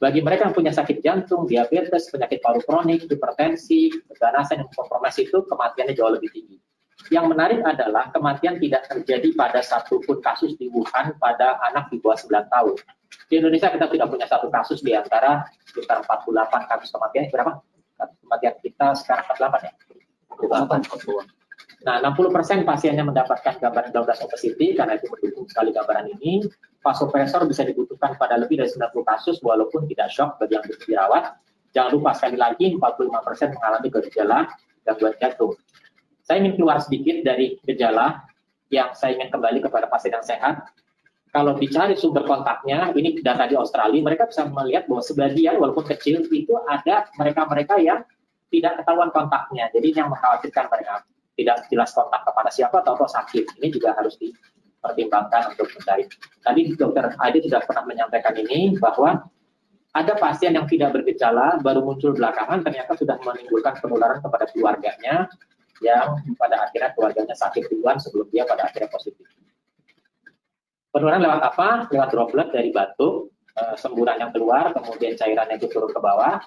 Bagi mereka yang punya sakit jantung, diabetes, penyakit paru kronik, hipertensi, keganasan yang kompromisi itu kematiannya jauh lebih tinggi. Yang menarik adalah kematian tidak terjadi pada satu pun kasus di Wuhan pada anak di bawah 9 tahun. Di Indonesia kita tidak punya satu kasus di antara sekitar 48 kasus kematian. Berapa? Kematian kita sekarang 48 ya? 48. Nah, 60% pasiennya mendapatkan gambaran daudas obesity karena itu mendukung sekali gambaran ini. Vasopresor bisa dibutuhkan pada lebih dari 90 kasus walaupun tidak shock bagi yang dirawat. Jangan lupa sekali lagi 45% mengalami gejala gangguan jantung. Saya ingin keluar sedikit dari gejala yang saya ingin kembali kepada pasien yang sehat. Kalau dicari sumber kontaknya, ini data di Australia, mereka bisa melihat bahwa sebagian walaupun kecil itu ada mereka-mereka yang tidak ketahuan kontaknya. Jadi yang mengkhawatirkan mereka tidak jelas kontak kepada siapa atau, sakit. Ini juga harus dipertimbangkan untuk mencari. Tadi dokter Adi sudah pernah menyampaikan ini bahwa ada pasien yang tidak bergejala baru muncul belakangan ternyata sudah menimbulkan penularan kepada keluarganya yang pada akhirnya keluarganya sakit duluan sebelum dia pada akhirnya positif. Penularan lewat apa? Lewat droplet dari batuk, eh, semburan yang keluar, kemudian cairan itu turun ke bawah.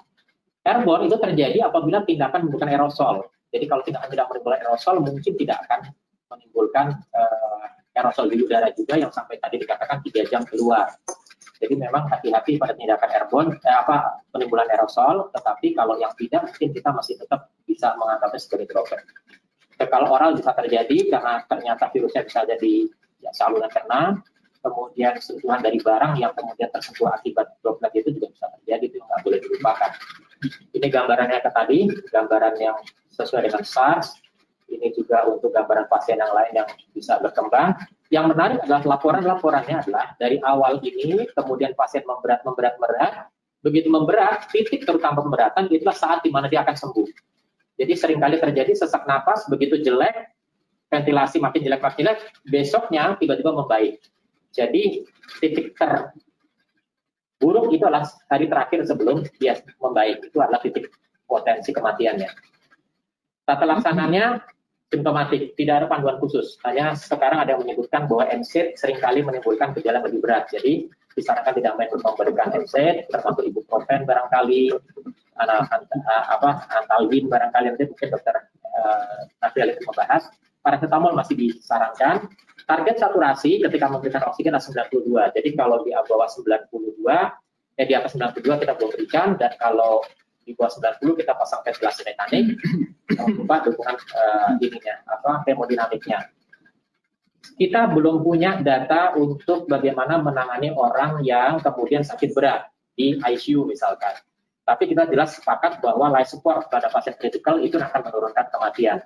Airborne itu terjadi apabila tindakan menimbulkan aerosol. Jadi kalau tindakan tidak menimbulkan aerosol, mungkin tidak akan menimbulkan uh, aerosol di udara juga yang sampai tadi dikatakan tiga jam keluar. Jadi memang hati-hati pada tindakan airborne, eh, apa penimbulan aerosol, tetapi kalau yang tidak mungkin kita masih tetap bisa menganggapnya sebagai droplet. Kalau oral bisa terjadi karena ternyata virusnya bisa jadi ya, saluran cerna, kemudian sentuhan dari barang yang kemudian tersentuh akibat droplet itu juga bisa terjadi, itu nggak boleh dilupakan. Ini gambarannya ke tadi, gambaran yang sesuai dengan SARS, ini juga untuk gambaran pasien yang lain yang bisa berkembang. Yang menarik adalah laporan-laporannya adalah dari awal ini, kemudian pasien memberat, memberat, memberat, begitu memberat, titik terutama pemberatan itulah saat di mana dia akan sembuh. Jadi sering kali terjadi sesak napas, begitu jelek, ventilasi makin jelek makin jelek, besoknya tiba-tiba membaik. Jadi titik terburuk itu adalah hari terakhir sebelum dia membaik. Itu adalah titik potensi kematiannya. Tata laksananya simptomatik, tidak ada panduan khusus. Hanya sekarang ada yang menyebutkan bahwa NSAID sering kali menimbulkan gejala lebih berat. Jadi disarankan tidak main memberikan NSAID, termasuk ibuprofen barangkali, anak, apa, antalgin barangkali, nanti mungkin dokter uh, nanti membahas. Paracetamol masih disarankan. Target saturasi ketika memberikan oksigen adalah 92. Jadi kalau di bawah 92, eh di atas 92 kita belum berikan, dan kalau di bawah 90 kita pasang ventilasi mekanik lupa dukungan uh, ininya apa hemodinamiknya kita belum punya data untuk bagaimana menangani orang yang kemudian sakit berat di ICU misalkan tapi kita jelas sepakat bahwa life support pada pasien kritikal itu akan menurunkan kematian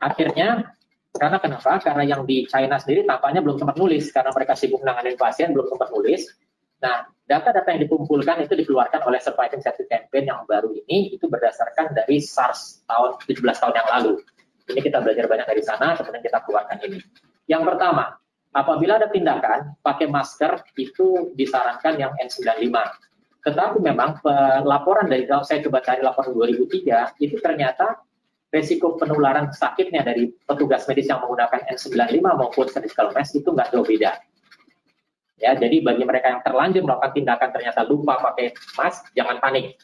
akhirnya karena kenapa? Karena yang di China sendiri tampaknya belum sempat nulis karena mereka sibuk menangani pasien belum sempat nulis. Nah, data-data yang dikumpulkan itu dikeluarkan oleh Surviving Safety Campaign yang baru ini itu berdasarkan dari SARS tahun 17 tahun yang lalu. Ini kita belajar banyak dari sana, kemudian kita keluarkan ini. Yang pertama, apabila ada tindakan pakai masker itu disarankan yang N95. Tetapi memang laporan dari saya coba cari laporan 2003 itu ternyata resiko penularan sakitnya dari petugas medis yang menggunakan N95 maupun surgical mask itu nggak jauh beda. Ya, jadi bagi mereka yang terlanjur melakukan tindakan ternyata lupa pakai mask, jangan panik.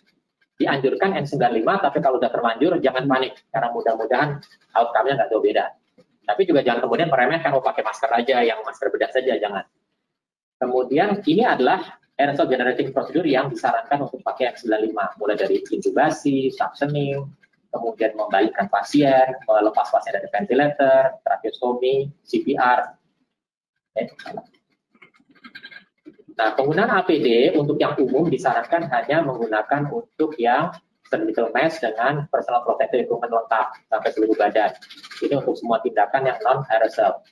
Dianjurkan N95, tapi kalau sudah terlanjur jangan panik, karena mudah-mudahan outcome-nya nggak jauh beda. Tapi juga jangan kemudian meremehkan, oh pakai masker aja, yang masker bedah saja, jangan. Kemudian ini adalah aerosol generating procedure yang disarankan untuk pakai N95, mulai dari intubasi, suctioning, kemudian membalikkan pasien, melepas pasien dari ventilator, tracheostomi, CPR, Nah, penggunaan APD untuk yang umum disarankan hanya menggunakan untuk yang surgical mask dengan personal protective equipment lengkap sampai seluruh badan. Ini untuk semua tindakan yang non aerosol.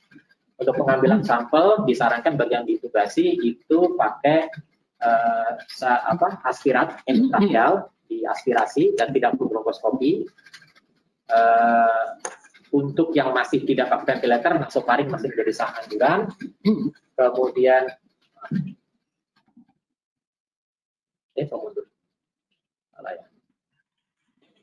Untuk pengambilan sampel disarankan bagian ditubasi itu pakai uh, apa aspirat endotracheal diaspirasi dan tidak perlu bronkoskopi. Uh, untuk yang masih tidak pakai ventilator, nasofaring masih menjadi sangat anjuran. Kemudian, eh, mundur.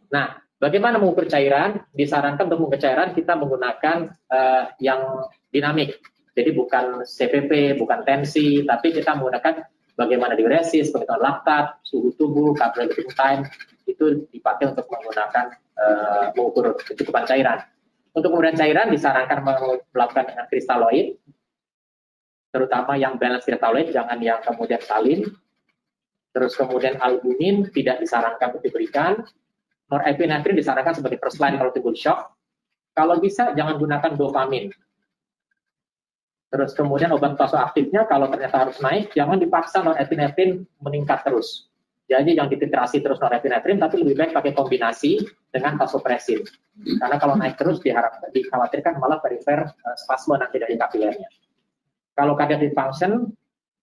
Nah, bagaimana mengukur cairan? Disarankan untuk mengukur cairan kita menggunakan uh, yang dinamik. Jadi bukan CPP, bukan tensi, tapi kita menggunakan bagaimana diuresis, bagaimana laktat, suhu tubuh, cardiac time, itu dipakai untuk menggunakan uh, mengukur kecukupan cairan. Untuk pemberian cairan disarankan melakukan dengan kristaloid, terutama yang balance kristaloid, jangan yang kemudian salin. Terus kemudian albumin tidak disarankan untuk diberikan. Norepinephrine disarankan sebagai first line kalau timbul shock. Kalau bisa jangan gunakan dopamin. Terus kemudian obat vasoaktifnya kalau ternyata harus naik, jangan dipaksa norepinephrine meningkat terus. Jadi yang dititrasi terus norepinephrine, tapi lebih baik pakai kombinasi dengan vasopresin. Karena kalau naik terus diharap, dikhawatirkan malah perifer uh, spasme nanti dari kapilernya. Kalau cardiac dysfunction,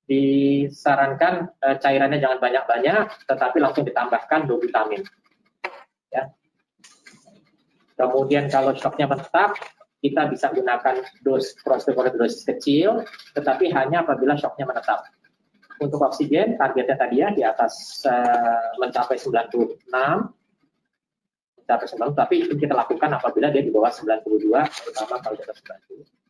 disarankan uh, cairannya jangan banyak-banyak, tetapi langsung ditambahkan vitamin. Ya. Kemudian kalau shocknya menetap, kita bisa gunakan dos prostaglandin dosis kecil, tetapi hanya apabila shocknya menetap. Untuk oksigen, targetnya tadi ya di atas uh, mencapai 96, mencapai 90, tapi itu kita lakukan apabila dia di bawah 92, terutama kalau di atas 90.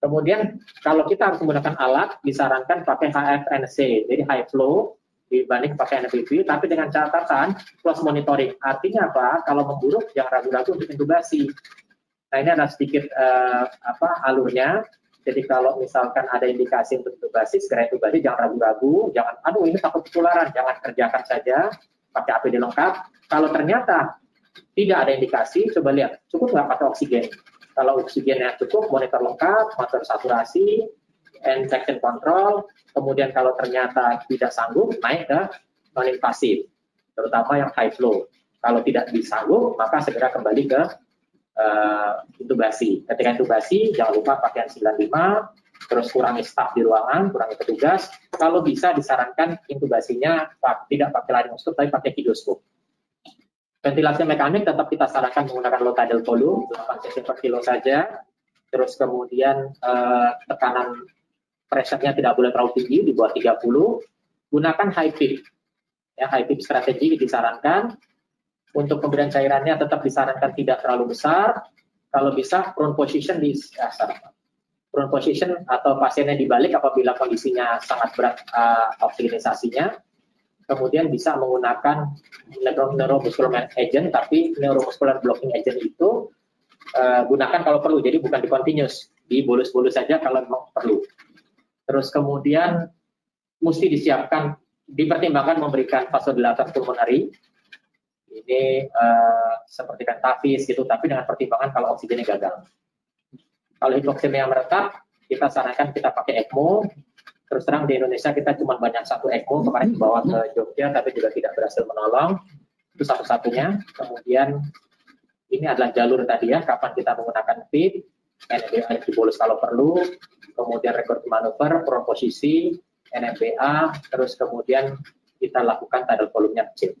Kemudian kalau kita harus menggunakan alat, disarankan pakai HFNC, jadi high flow dibanding pakai NPV, tapi dengan catatan plus monitoring. Artinya apa? Kalau memburuk, jangan ragu-ragu untuk intubasi. Nah ini ada sedikit uh, apa alurnya. Jadi kalau misalkan ada indikasi untuk intubasi, segera intubasi, jangan ragu-ragu, jangan, aduh ini takut ketularan, jangan kerjakan saja, pakai APD lengkap. Kalau ternyata tidak ada indikasi, coba lihat, cukup nggak pakai oksigen? Kalau oksigennya cukup, monitor lengkap, monitor saturasi, infection control, kemudian kalau ternyata tidak sanggup, naik ke non-invasif, terutama yang high flow. Kalau tidak disanggup, maka segera kembali ke uh, intubasi. Ketika intubasi, jangan lupa pakaian 95, terus kurangi staf di ruangan, kurangi petugas. Kalau bisa disarankan intubasinya tidak pakai laryngoscope, tapi pakai hidoskop. Ventilasi mekanik tetap kita sarankan menggunakan low tidal volume, 8 cc per kilo saja. Terus kemudian uh, tekanan pressure-nya tidak boleh terlalu tinggi, di bawah 30. Gunakan high peak. Ya, high peak strategi disarankan untuk pemberian cairannya tetap disarankan tidak terlalu besar. Kalau bisa prone position di ya, prone position atau pasiennya dibalik apabila kondisinya sangat berat uh, oksigenisasinya. Kemudian bisa menggunakan neuromuscular agent, tapi neuromuscular blocking agent itu uh, gunakan kalau perlu. Jadi bukan di continuous, di bolus-bolus saja kalau memang perlu. Terus kemudian mesti disiapkan, dipertimbangkan memberikan vasodilator pulmonari ini uh, seperti tafis gitu, tapi dengan pertimbangan kalau oksigennya gagal. Kalau hipoksemia meretap, kita sarankan kita pakai ECMO. Terus terang di Indonesia kita cuma banyak satu ECMO, kemarin dibawa ke Jogja tapi juga tidak berhasil menolong. Itu satu-satunya. Kemudian ini adalah jalur tadi ya, kapan kita menggunakan PIP, NMBA dibolus kalau perlu, kemudian rekor manuver, proposisi, NMBA, terus kemudian kita lakukan tidal volumenya kecil.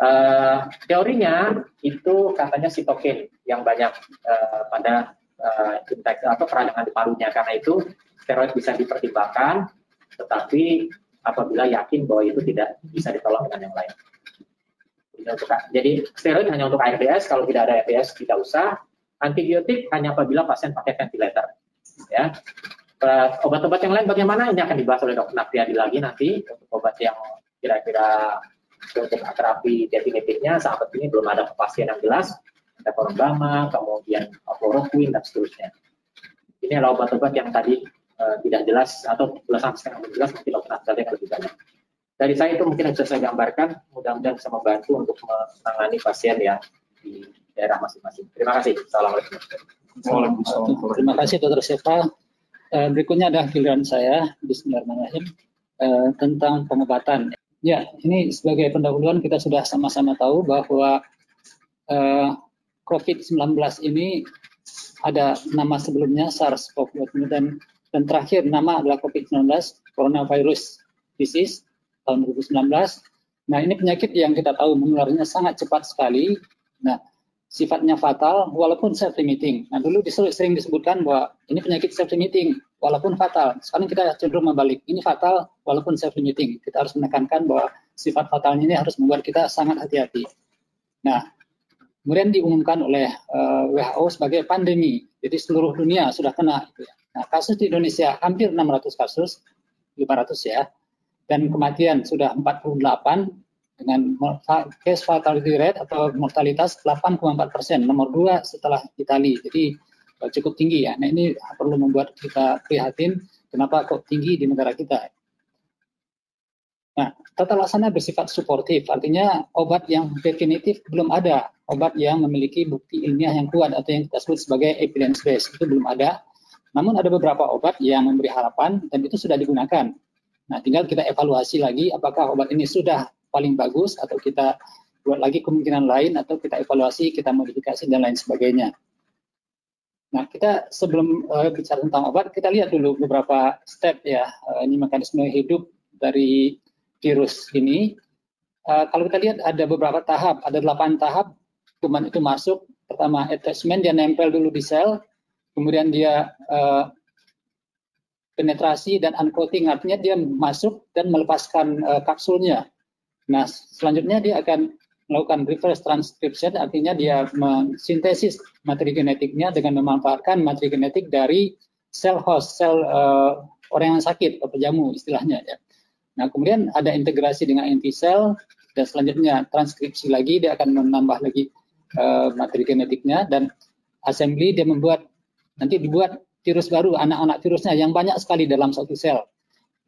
Uh, teorinya itu katanya sitokin yang banyak uh, pada uh, infeksi atau peradangan di parunya karena itu steroid bisa dipertimbangkan tetapi apabila yakin bahwa itu tidak bisa ditolong dengan yang lain. Jadi steroid hanya untuk ARDS, kalau tidak ada ARDS tidak usah. Antibiotik hanya apabila pasien pakai ventilator. Ya, obat-obat yang lain bagaimana ini akan dibahas oleh dokter Napriadi lagi nanti untuk obat yang kira-kira untuk terapi definitifnya saat ini belum ada kepastian yang jelas ada kemudian chloroquine dan seterusnya. Ini adalah obat-obat yang tadi uh, tidak jelas atau belasan setengah jelas mungkin dokter Naftali yang lebih banyak. Dari saya itu mungkin yang bisa saya gambarkan, mudah-mudahan bisa membantu untuk menangani pasien ya di daerah masing-masing. Terima kasih. Assalamualaikum. Terima kasih Dokter Seva. uh, berikutnya adalah giliran saya, Bismillahirrahmanirrahim, uh, tentang pengobatan. Ya, ini sebagai pendahuluan kita sudah sama-sama tahu bahwa uh, COVID-19 ini ada nama sebelumnya SARS-CoV-2 dan dan terakhir nama adalah COVID-19 coronavirus disease tahun 2019. Nah, ini penyakit yang kita tahu menularnya sangat cepat sekali. Nah, sifatnya fatal walaupun self limiting. Nah, dulu sering disebutkan bahwa ini penyakit self limiting walaupun fatal. Sekarang kita cenderung membalik. Ini fatal walaupun self limiting. Kita harus menekankan bahwa sifat fatalnya ini harus membuat kita sangat hati-hati. Nah, kemudian diumumkan oleh eh, WHO sebagai pandemi. Jadi seluruh dunia sudah kena. Gitu ya. Nah, kasus di Indonesia hampir 600 kasus, 500 ya, dan kematian sudah 48 dengan case fatality rate atau mortalitas 8,4 persen, nomor dua setelah Italia. Jadi eh, cukup tinggi ya. Nah ini perlu membuat kita prihatin kenapa kok tinggi di negara kita. Nah, tata laksana bersifat suportif, artinya obat yang definitif belum ada, obat yang memiliki bukti ilmiah yang kuat atau yang kita sebut sebagai evidence base itu belum ada. Namun ada beberapa obat yang memberi harapan dan itu sudah digunakan. Nah, tinggal kita evaluasi lagi apakah obat ini sudah paling bagus atau kita buat lagi kemungkinan lain atau kita evaluasi, kita modifikasi dan lain sebagainya. Nah, kita sebelum uh, bicara tentang obat, kita lihat dulu beberapa step ya. Uh, ini mekanisme hidup dari virus ini. Uh, kalau kita lihat ada beberapa tahap, ada delapan tahap kuman itu masuk. Pertama attachment, dia nempel dulu di sel, kemudian dia uh, penetrasi dan uncoating, artinya dia masuk dan melepaskan uh, kapsulnya. Nah, selanjutnya dia akan melakukan reverse transcription, artinya dia mensintesis materi genetiknya dengan memanfaatkan materi genetik dari sel host, sel uh, orang yang sakit atau jamu istilahnya ya. Nah, kemudian ada integrasi dengan anti sel dan selanjutnya transkripsi lagi dia akan menambah lagi uh, materi genetiknya dan assembly dia membuat nanti dibuat virus baru anak-anak virusnya yang banyak sekali dalam satu sel.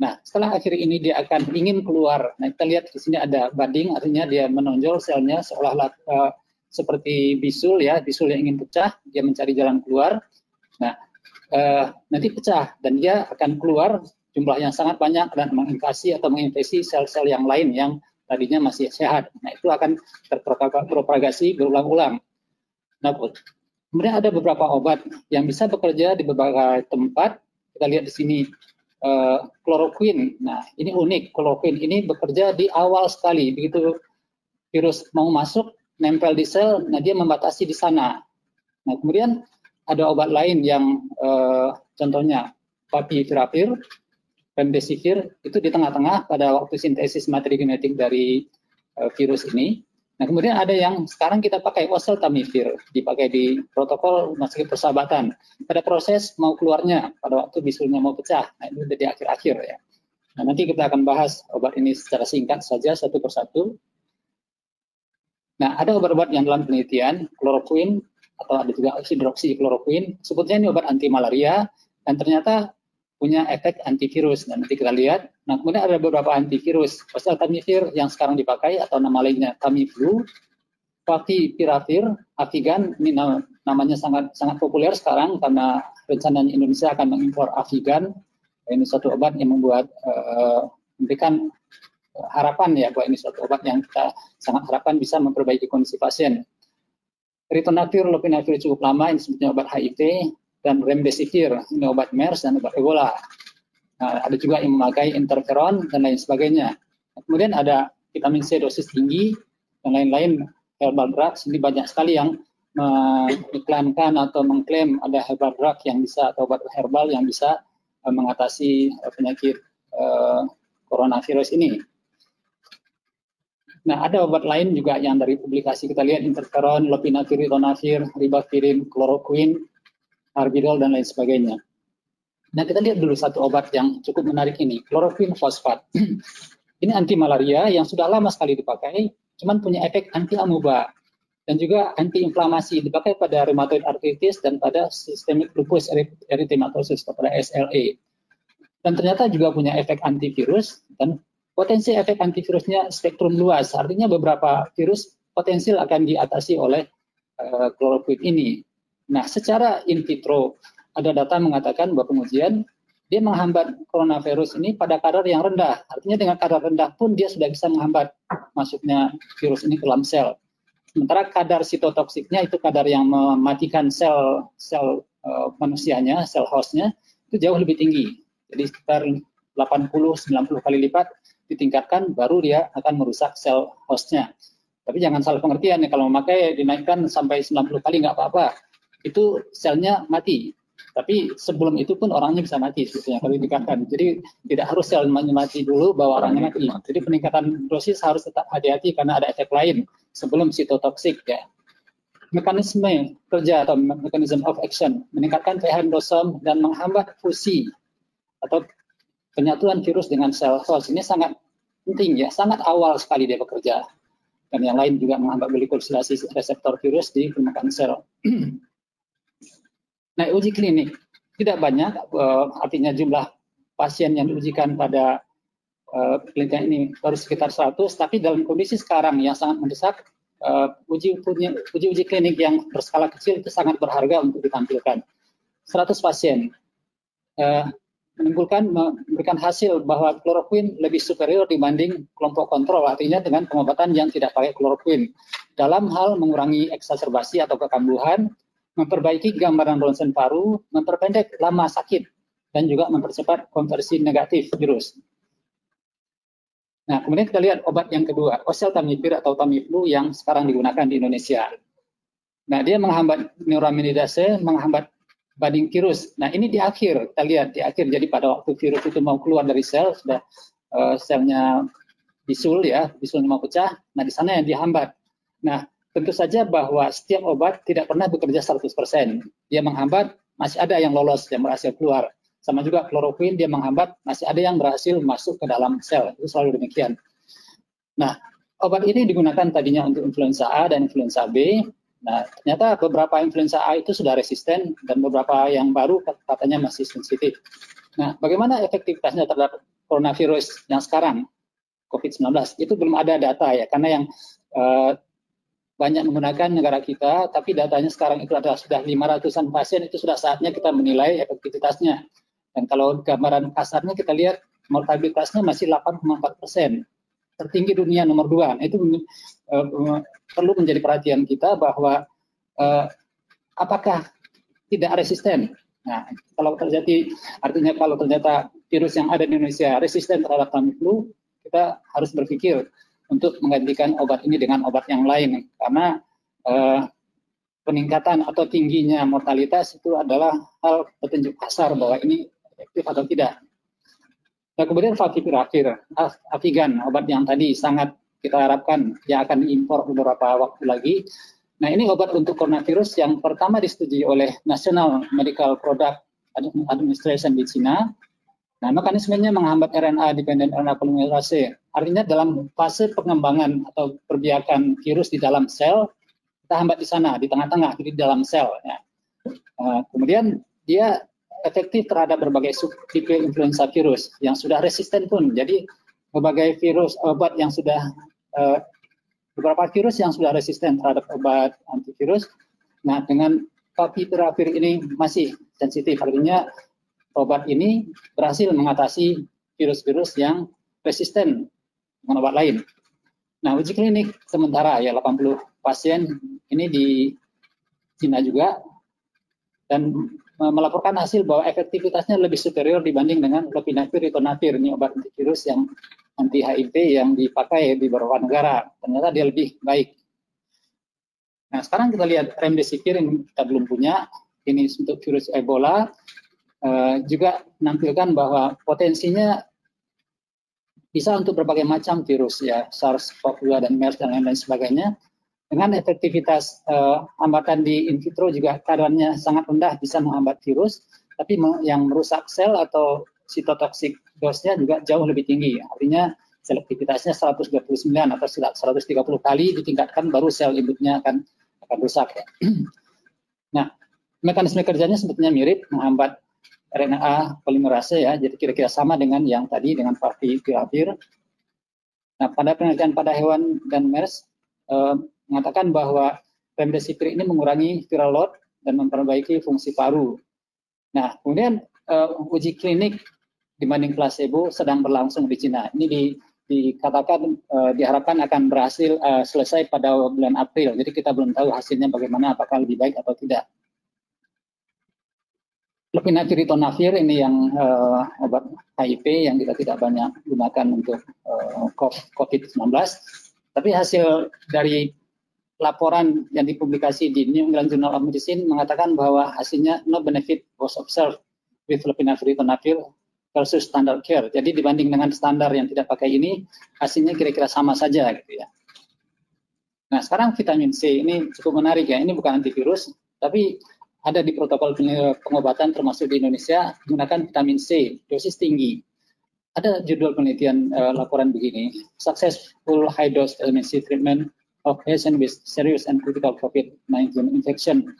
Nah, setelah akhir ini dia akan ingin keluar. Nah, kita lihat di sini ada budding, artinya dia menonjol selnya seolah-olah uh, seperti bisul ya, bisul yang ingin pecah, dia mencari jalan keluar. Nah, uh, nanti pecah dan dia akan keluar jumlah yang sangat banyak dan menginvasi atau menginfeksi sel-sel yang lain yang tadinya masih sehat. Nah, itu akan terpropagasi berulang-ulang. Nah, kemudian ada beberapa obat yang bisa bekerja di beberapa tempat. Kita lihat di sini uh, kloroquine. Nah, ini unik. Kloroquine ini bekerja di awal sekali. Begitu virus mau masuk, nempel di sel, nah dia membatasi di sana. Nah, kemudian ada obat lain yang uh, contohnya favipiravir, remdesivir, itu di tengah-tengah pada waktu sintesis materi genetik dari uh, virus ini. Nah, kemudian ada yang sekarang kita pakai oseltamivir, dipakai di protokol rumah persahabatan. Pada proses mau keluarnya, pada waktu bisulnya mau pecah, nah itu di akhir-akhir ya. Nah, nanti kita akan bahas obat ini secara singkat saja satu persatu. Nah, ada obat-obat yang dalam penelitian, kloroquine atau ada juga hidroksikloroquine, sebutnya ini obat anti malaria dan ternyata punya efek antivirus. Dan nanti kita lihat. Nah, kemudian ada beberapa antivirus. Oseltamivir yang sekarang dipakai atau nama lainnya Tamiflu, Favipiravir, Avigan, ini namanya sangat sangat populer sekarang karena rencananya Indonesia akan mengimpor Avigan. Ini suatu obat yang membuat uh, memberikan harapan ya bahwa ini suatu obat yang kita sangat harapkan bisa memperbaiki kondisi pasien. Ritonavir, lopinavir cukup lama, ini sebetulnya obat HIV, dan remdesivir, ini obat MERS dan obat Ebola. Nah, ada juga yang memakai interferon dan lain sebagainya. Kemudian ada vitamin C dosis tinggi dan lain-lain herbal drugs. Ini banyak sekali yang mengiklankan atau mengklaim ada herbal drug yang bisa atau obat herbal yang bisa uh, mengatasi uh, penyakit uh, coronavirus ini. Nah, ada obat lain juga yang dari publikasi kita lihat interferon, lopinavir, ritonavir, ribavirin, kloroquine, arbidol dan lain sebagainya. Nah, kita lihat dulu satu obat yang cukup menarik ini, klorofin fosfat. ini anti malaria yang sudah lama sekali dipakai, cuman punya efek anti amuba dan juga anti inflamasi dipakai pada rheumatoid arthritis dan pada systemic lupus erythematosus atau SLE. Dan ternyata juga punya efek antivirus dan potensi efek antivirusnya spektrum luas. Artinya beberapa virus potensial akan diatasi oleh uh, kloroquine ini. Nah, secara in vitro ada data mengatakan bahwa pengujian dia menghambat coronavirus ini pada kadar yang rendah. Artinya dengan kadar rendah pun dia sudah bisa menghambat masuknya virus ini ke dalam sel. Sementara kadar sitotoksiknya itu kadar yang mematikan sel sel uh, manusianya, sel hostnya itu jauh lebih tinggi. Jadi sekitar 80-90 kali lipat ditingkatkan baru dia akan merusak sel hostnya. Tapi jangan salah pengertian ya kalau memakai dinaikkan sampai 90 kali nggak apa-apa. Itu selnya mati. Tapi sebelum itu pun orangnya bisa mati sebetulnya kalau ditingkatkan. Jadi tidak harus sel mati dulu bahwa orangnya mati. Jadi peningkatan dosis harus tetap hati-hati karena ada efek lain sebelum sitotoksik ya. Mekanisme kerja atau mekanisme of action meningkatkan pH endosom dan menghambat fusi atau penyatuan virus dengan sel host ini sangat penting ya, sangat awal sekali dia bekerja. Dan yang lain juga menghambat glikosilasi reseptor virus di permukaan sel. Nah, uji klinik tidak banyak, uh, artinya jumlah pasien yang diujikan pada uh, ini baru sekitar 100, tapi dalam kondisi sekarang yang sangat mendesak, uh, uji, uji uji klinik yang berskala kecil itu sangat berharga untuk ditampilkan. 100 pasien uh, menimbulkan memberikan hasil bahwa kloroquine lebih superior dibanding kelompok kontrol, artinya dengan pengobatan yang tidak pakai kloroquine. Dalam hal mengurangi eksaserbasi atau kekambuhan, memperbaiki gambaran ronsen paru, memperpendek lama sakit, dan juga mempercepat konversi negatif virus. Nah, kemudian kita lihat obat yang kedua, oseltamivir atau Tamiflu yang sekarang digunakan di Indonesia. Nah, dia menghambat neuraminidase, menghambat banding virus. Nah, ini di akhir, kita lihat di akhir. Jadi pada waktu virus itu mau keluar dari sel, sudah uh, selnya bisul ya, bisulnya mau pecah. Nah, di sana yang dihambat. Nah, tentu saja bahwa setiap obat tidak pernah bekerja 100%. Dia menghambat, masih ada yang lolos, yang berhasil keluar. Sama juga kloroquine, dia menghambat, masih ada yang berhasil masuk ke dalam sel. Itu selalu demikian. Nah, obat ini digunakan tadinya untuk influenza A dan influenza B. Nah, ternyata beberapa influenza A itu sudah resisten dan beberapa yang baru katanya masih sensitif. Nah, bagaimana efektivitasnya terhadap coronavirus yang sekarang, COVID-19? Itu belum ada data ya, karena yang uh, banyak menggunakan negara kita, tapi datanya sekarang itu adalah sudah 500-an pasien, itu sudah saatnya kita menilai efektivitasnya. Dan kalau gambaran kasarnya kita lihat mortalitasnya masih 8,4 persen, tertinggi dunia nomor dua. Nah, itu uh, perlu menjadi perhatian kita bahwa uh, apakah tidak resisten. Nah, kalau terjadi, artinya kalau ternyata virus yang ada di Indonesia resisten terhadap Tamiflu, kita harus berpikir untuk menggantikan obat ini dengan obat yang lain karena eh, peningkatan atau tingginya mortalitas itu adalah hal petunjuk pasar bahwa ini efektif atau tidak. Nah, kemudian favipiravir, Avigan, obat yang tadi sangat kita harapkan yang akan diimpor beberapa waktu lagi. Nah, ini obat untuk coronavirus yang pertama disetujui oleh National Medical Product Administration di China Nah, mekanismenya menghambat RNA dependent RNA polymerase. Artinya dalam fase pengembangan atau perbiakan virus di dalam sel, kita hambat di sana, di tengah-tengah, di dalam sel. Ya. Uh, kemudian dia efektif terhadap berbagai subtipe influenza virus yang sudah resisten pun. Jadi berbagai virus obat yang sudah uh, beberapa virus yang sudah resisten terhadap obat antivirus. Nah, dengan favipiravir ini masih sensitif, artinya obat ini berhasil mengatasi virus-virus yang resisten dengan obat lain. Nah, uji klinik sementara ya 80 pasien ini di Cina juga dan melaporkan hasil bahwa efektivitasnya lebih superior dibanding dengan lopinavir ritonavir ini obat antivirus yang anti HIV yang dipakai di beberapa negara. Ternyata dia lebih baik. Nah, sekarang kita lihat remdesivir yang kita belum punya. Ini untuk virus Ebola uh, juga menampilkan bahwa potensinya bisa untuk berbagai macam virus ya SARS-CoV-2 dan MERS dan lain-lain sebagainya dengan efektivitas uh, hambatan di in vitro juga kadarnya sangat rendah bisa menghambat virus tapi yang merusak sel atau sitotoksik dosnya juga jauh lebih tinggi artinya selektivitasnya 129 atau 130 kali ditingkatkan baru sel induknya akan akan rusak ya. Nah, mekanisme kerjanya sebetulnya mirip menghambat RNA polimerase ya, jadi kira-kira sama dengan yang tadi dengan favipiravir. Nah, pada penelitian pada hewan dan MERS eh, mengatakan bahwa remdesivir ini mengurangi viral load dan memperbaiki fungsi paru. Nah, kemudian uh, uji klinik dibanding placebo sedang berlangsung di Cina. Ini di, dikatakan uh, diharapkan akan berhasil uh, selesai pada bulan April. Jadi kita belum tahu hasilnya bagaimana, apakah lebih baik atau tidak. Lopinavir ritonavir ini yang uh, obat HIV yang kita tidak banyak gunakan untuk uh, COVID-19. Tapi hasil dari laporan yang dipublikasi di New England Journal of Medicine mengatakan bahwa hasilnya no benefit was observed with lopinavir ritonavir versus standard care. Jadi dibanding dengan standar yang tidak pakai ini, hasilnya kira-kira sama saja gitu ya. Nah sekarang vitamin C ini cukup menarik ya. Ini bukan antivirus, tapi ada di protokol pengobatan termasuk di Indonesia menggunakan vitamin C dosis tinggi. Ada judul penelitian uh, laporan begini, successful high dose vitamin C treatment of patient with serious and critical COVID-19 infection.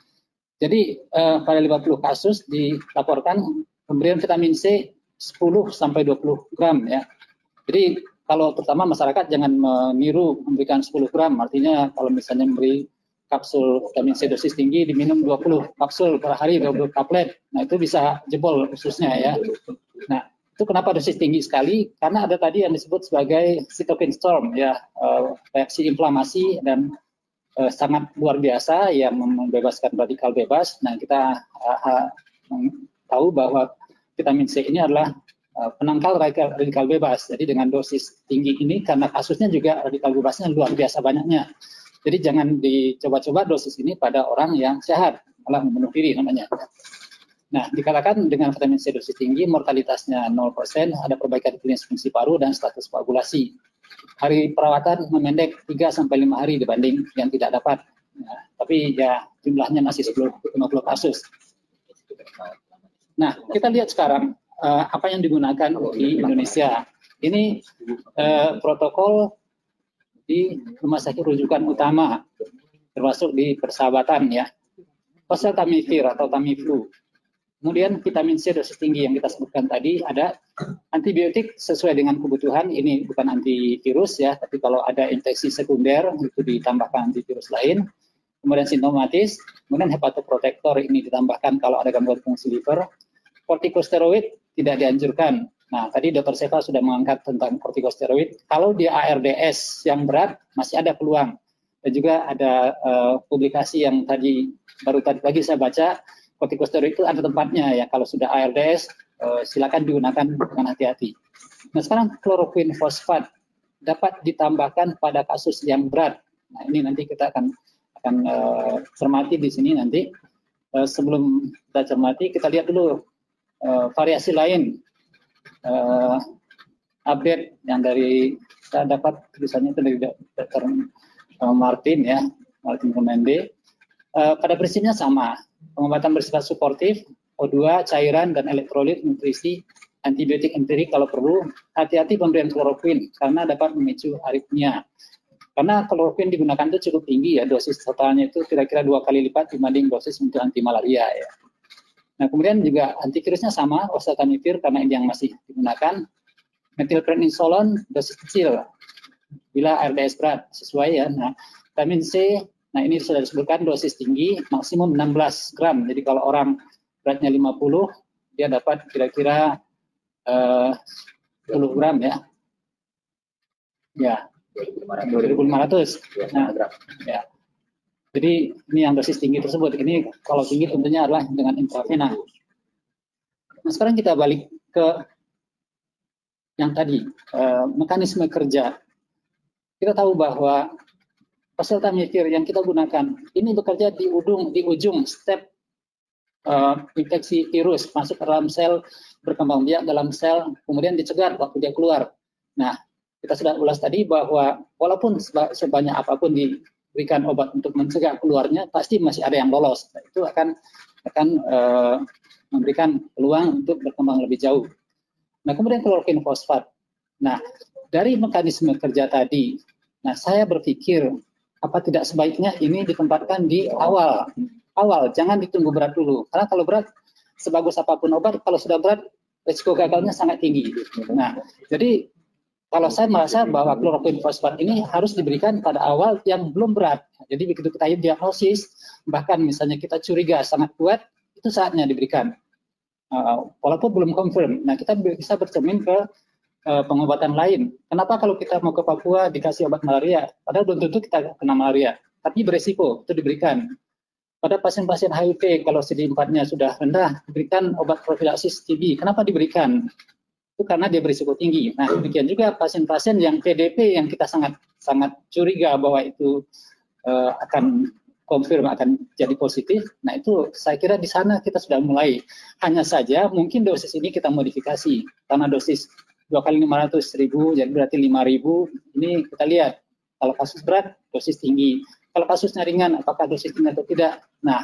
Jadi uh, pada 50 kasus dilaporkan pemberian vitamin C 10 sampai 20 gram ya. Jadi kalau terutama masyarakat jangan meniru memberikan 10 gram, artinya kalau misalnya memberi kapsul vitamin C dosis tinggi diminum 20 kapsul per hari 20 tablet. Nah, itu bisa jebol khususnya ya. Nah, itu kenapa dosis tinggi sekali? Karena ada tadi yang disebut sebagai cytokine storm ya, uh, reaksi inflamasi dan uh, sangat luar biasa yang membebaskan radikal bebas. Nah, kita uh, tahu bahwa vitamin C ini adalah penangkal radikal, radikal bebas. Jadi dengan dosis tinggi ini karena kasusnya juga radikal bebasnya luar biasa banyaknya. Jadi jangan dicoba-coba dosis ini pada orang yang sehat, malah membunuh diri namanya. Nah, dikatakan dengan vitamin C dosis tinggi, mortalitasnya 0%, ada perbaikan klinis fungsi paru dan status koagulasi. Hari perawatan memendek 3 sampai 5 hari dibanding yang tidak dapat. Nah, tapi ya jumlahnya masih 10 50 kasus. Nah, kita lihat sekarang uh, apa yang digunakan di Indonesia. Ini uh, protokol di rumah sakit rujukan utama, termasuk di persahabatan ya. Oseltamivir atau Tamiflu. Kemudian vitamin C dosis tinggi yang kita sebutkan tadi ada antibiotik sesuai dengan kebutuhan. Ini bukan antivirus ya, tapi kalau ada infeksi sekunder itu ditambahkan antivirus lain. Kemudian sintomatis, kemudian hepatoprotektor ini ditambahkan kalau ada gangguan fungsi liver. Kortikosteroid tidak dianjurkan Nah, tadi Dr. Seva sudah mengangkat tentang kortikosteroid. Kalau dia ARDS yang berat, masih ada peluang. Dan juga ada uh, publikasi yang tadi baru tadi pagi saya baca, kortikosteroid itu ada tempatnya ya. Kalau sudah ARDS, uh, eh, silakan digunakan dengan hati-hati. Nah, sekarang kloroquine fosfat dapat ditambahkan pada kasus yang berat. Nah, ini nanti kita akan akan uh, cermati di sini nanti. Uh, sebelum kita cermati, kita lihat dulu uh, variasi lain uh, update yang dari saya dapat tulisannya itu dari Dr. Eh, Martin ya, Martin Komende. Uh, pada prinsipnya sama, pengobatan bersifat suportif, O2, cairan dan elektrolit, nutrisi, antibiotik empirik kalau perlu. Hati-hati pemberian kloroquine karena dapat memicu aritmia. Karena kloroquine digunakan itu cukup tinggi ya, dosis totalnya itu kira-kira dua kali lipat dibanding dosis untuk anti malaria ya. Nah, kemudian juga antivirusnya sama, oseltamivir karena ini yang masih digunakan. Metilprednisolon dosis kecil bila RDS berat sesuai ya. Nah, vitamin C, nah ini sudah disebutkan dosis tinggi maksimum 16 gram. Jadi kalau orang beratnya 50, dia dapat kira-kira uh, 10 gram ya. Ya, 2500. Nah, ya. Jadi ini yang dosis tinggi tersebut. Ini kalau tinggi tentunya adalah dengan intravena. Nah sekarang kita balik ke yang tadi eh, mekanisme kerja. Kita tahu bahwa oseltamivir yang kita gunakan ini bekerja di ujung di ujung step uh, infeksi virus masuk ke dalam sel berkembang biak dalam sel kemudian dicegat waktu dia keluar. Nah kita sudah ulas tadi bahwa walaupun sebanyak apa pun di berikan obat untuk mencegah keluarnya, pasti masih ada yang lolos. Nah, itu akan akan uh, memberikan peluang untuk berkembang lebih jauh. Nah, kemudian kloroquine fosfat. Nah, dari mekanisme kerja tadi, nah saya berpikir apa tidak sebaiknya ini ditempatkan di awal. Awal, jangan ditunggu berat dulu. Karena kalau berat, sebagus apa pun obat, kalau sudah berat, risiko gagalnya sangat tinggi. Nah, jadi kalau saya merasa bahwa kloroquine fosfat ini harus diberikan pada awal yang belum berat. Jadi begitu kita diagnosis, bahkan misalnya kita curiga sangat kuat, itu saatnya diberikan. uh, walaupun belum confirm. Nah, kita bisa bercermin ke uh, pengobatan lain. Kenapa kalau kita mau ke Papua dikasih obat malaria, padahal belum tentu kita kena malaria, tapi beresiko itu diberikan. Pada pasien-pasien HIV, kalau CD4-nya sudah rendah, diberikan obat profilaksis TB. Kenapa diberikan? Itu karena dia berisiko tinggi. Nah, demikian juga pasien-pasien yang PDP yang kita sangat sangat curiga bahwa itu uh, akan konfirm akan jadi positif. Nah itu saya kira di sana kita sudah mulai. Hanya saja mungkin dosis ini kita modifikasi karena dosis dua kali 500 ribu jadi berarti 5 ribu. Ini kita lihat kalau kasus berat dosis tinggi. Kalau kasusnya ringan apakah dosis tinggi atau tidak. Nah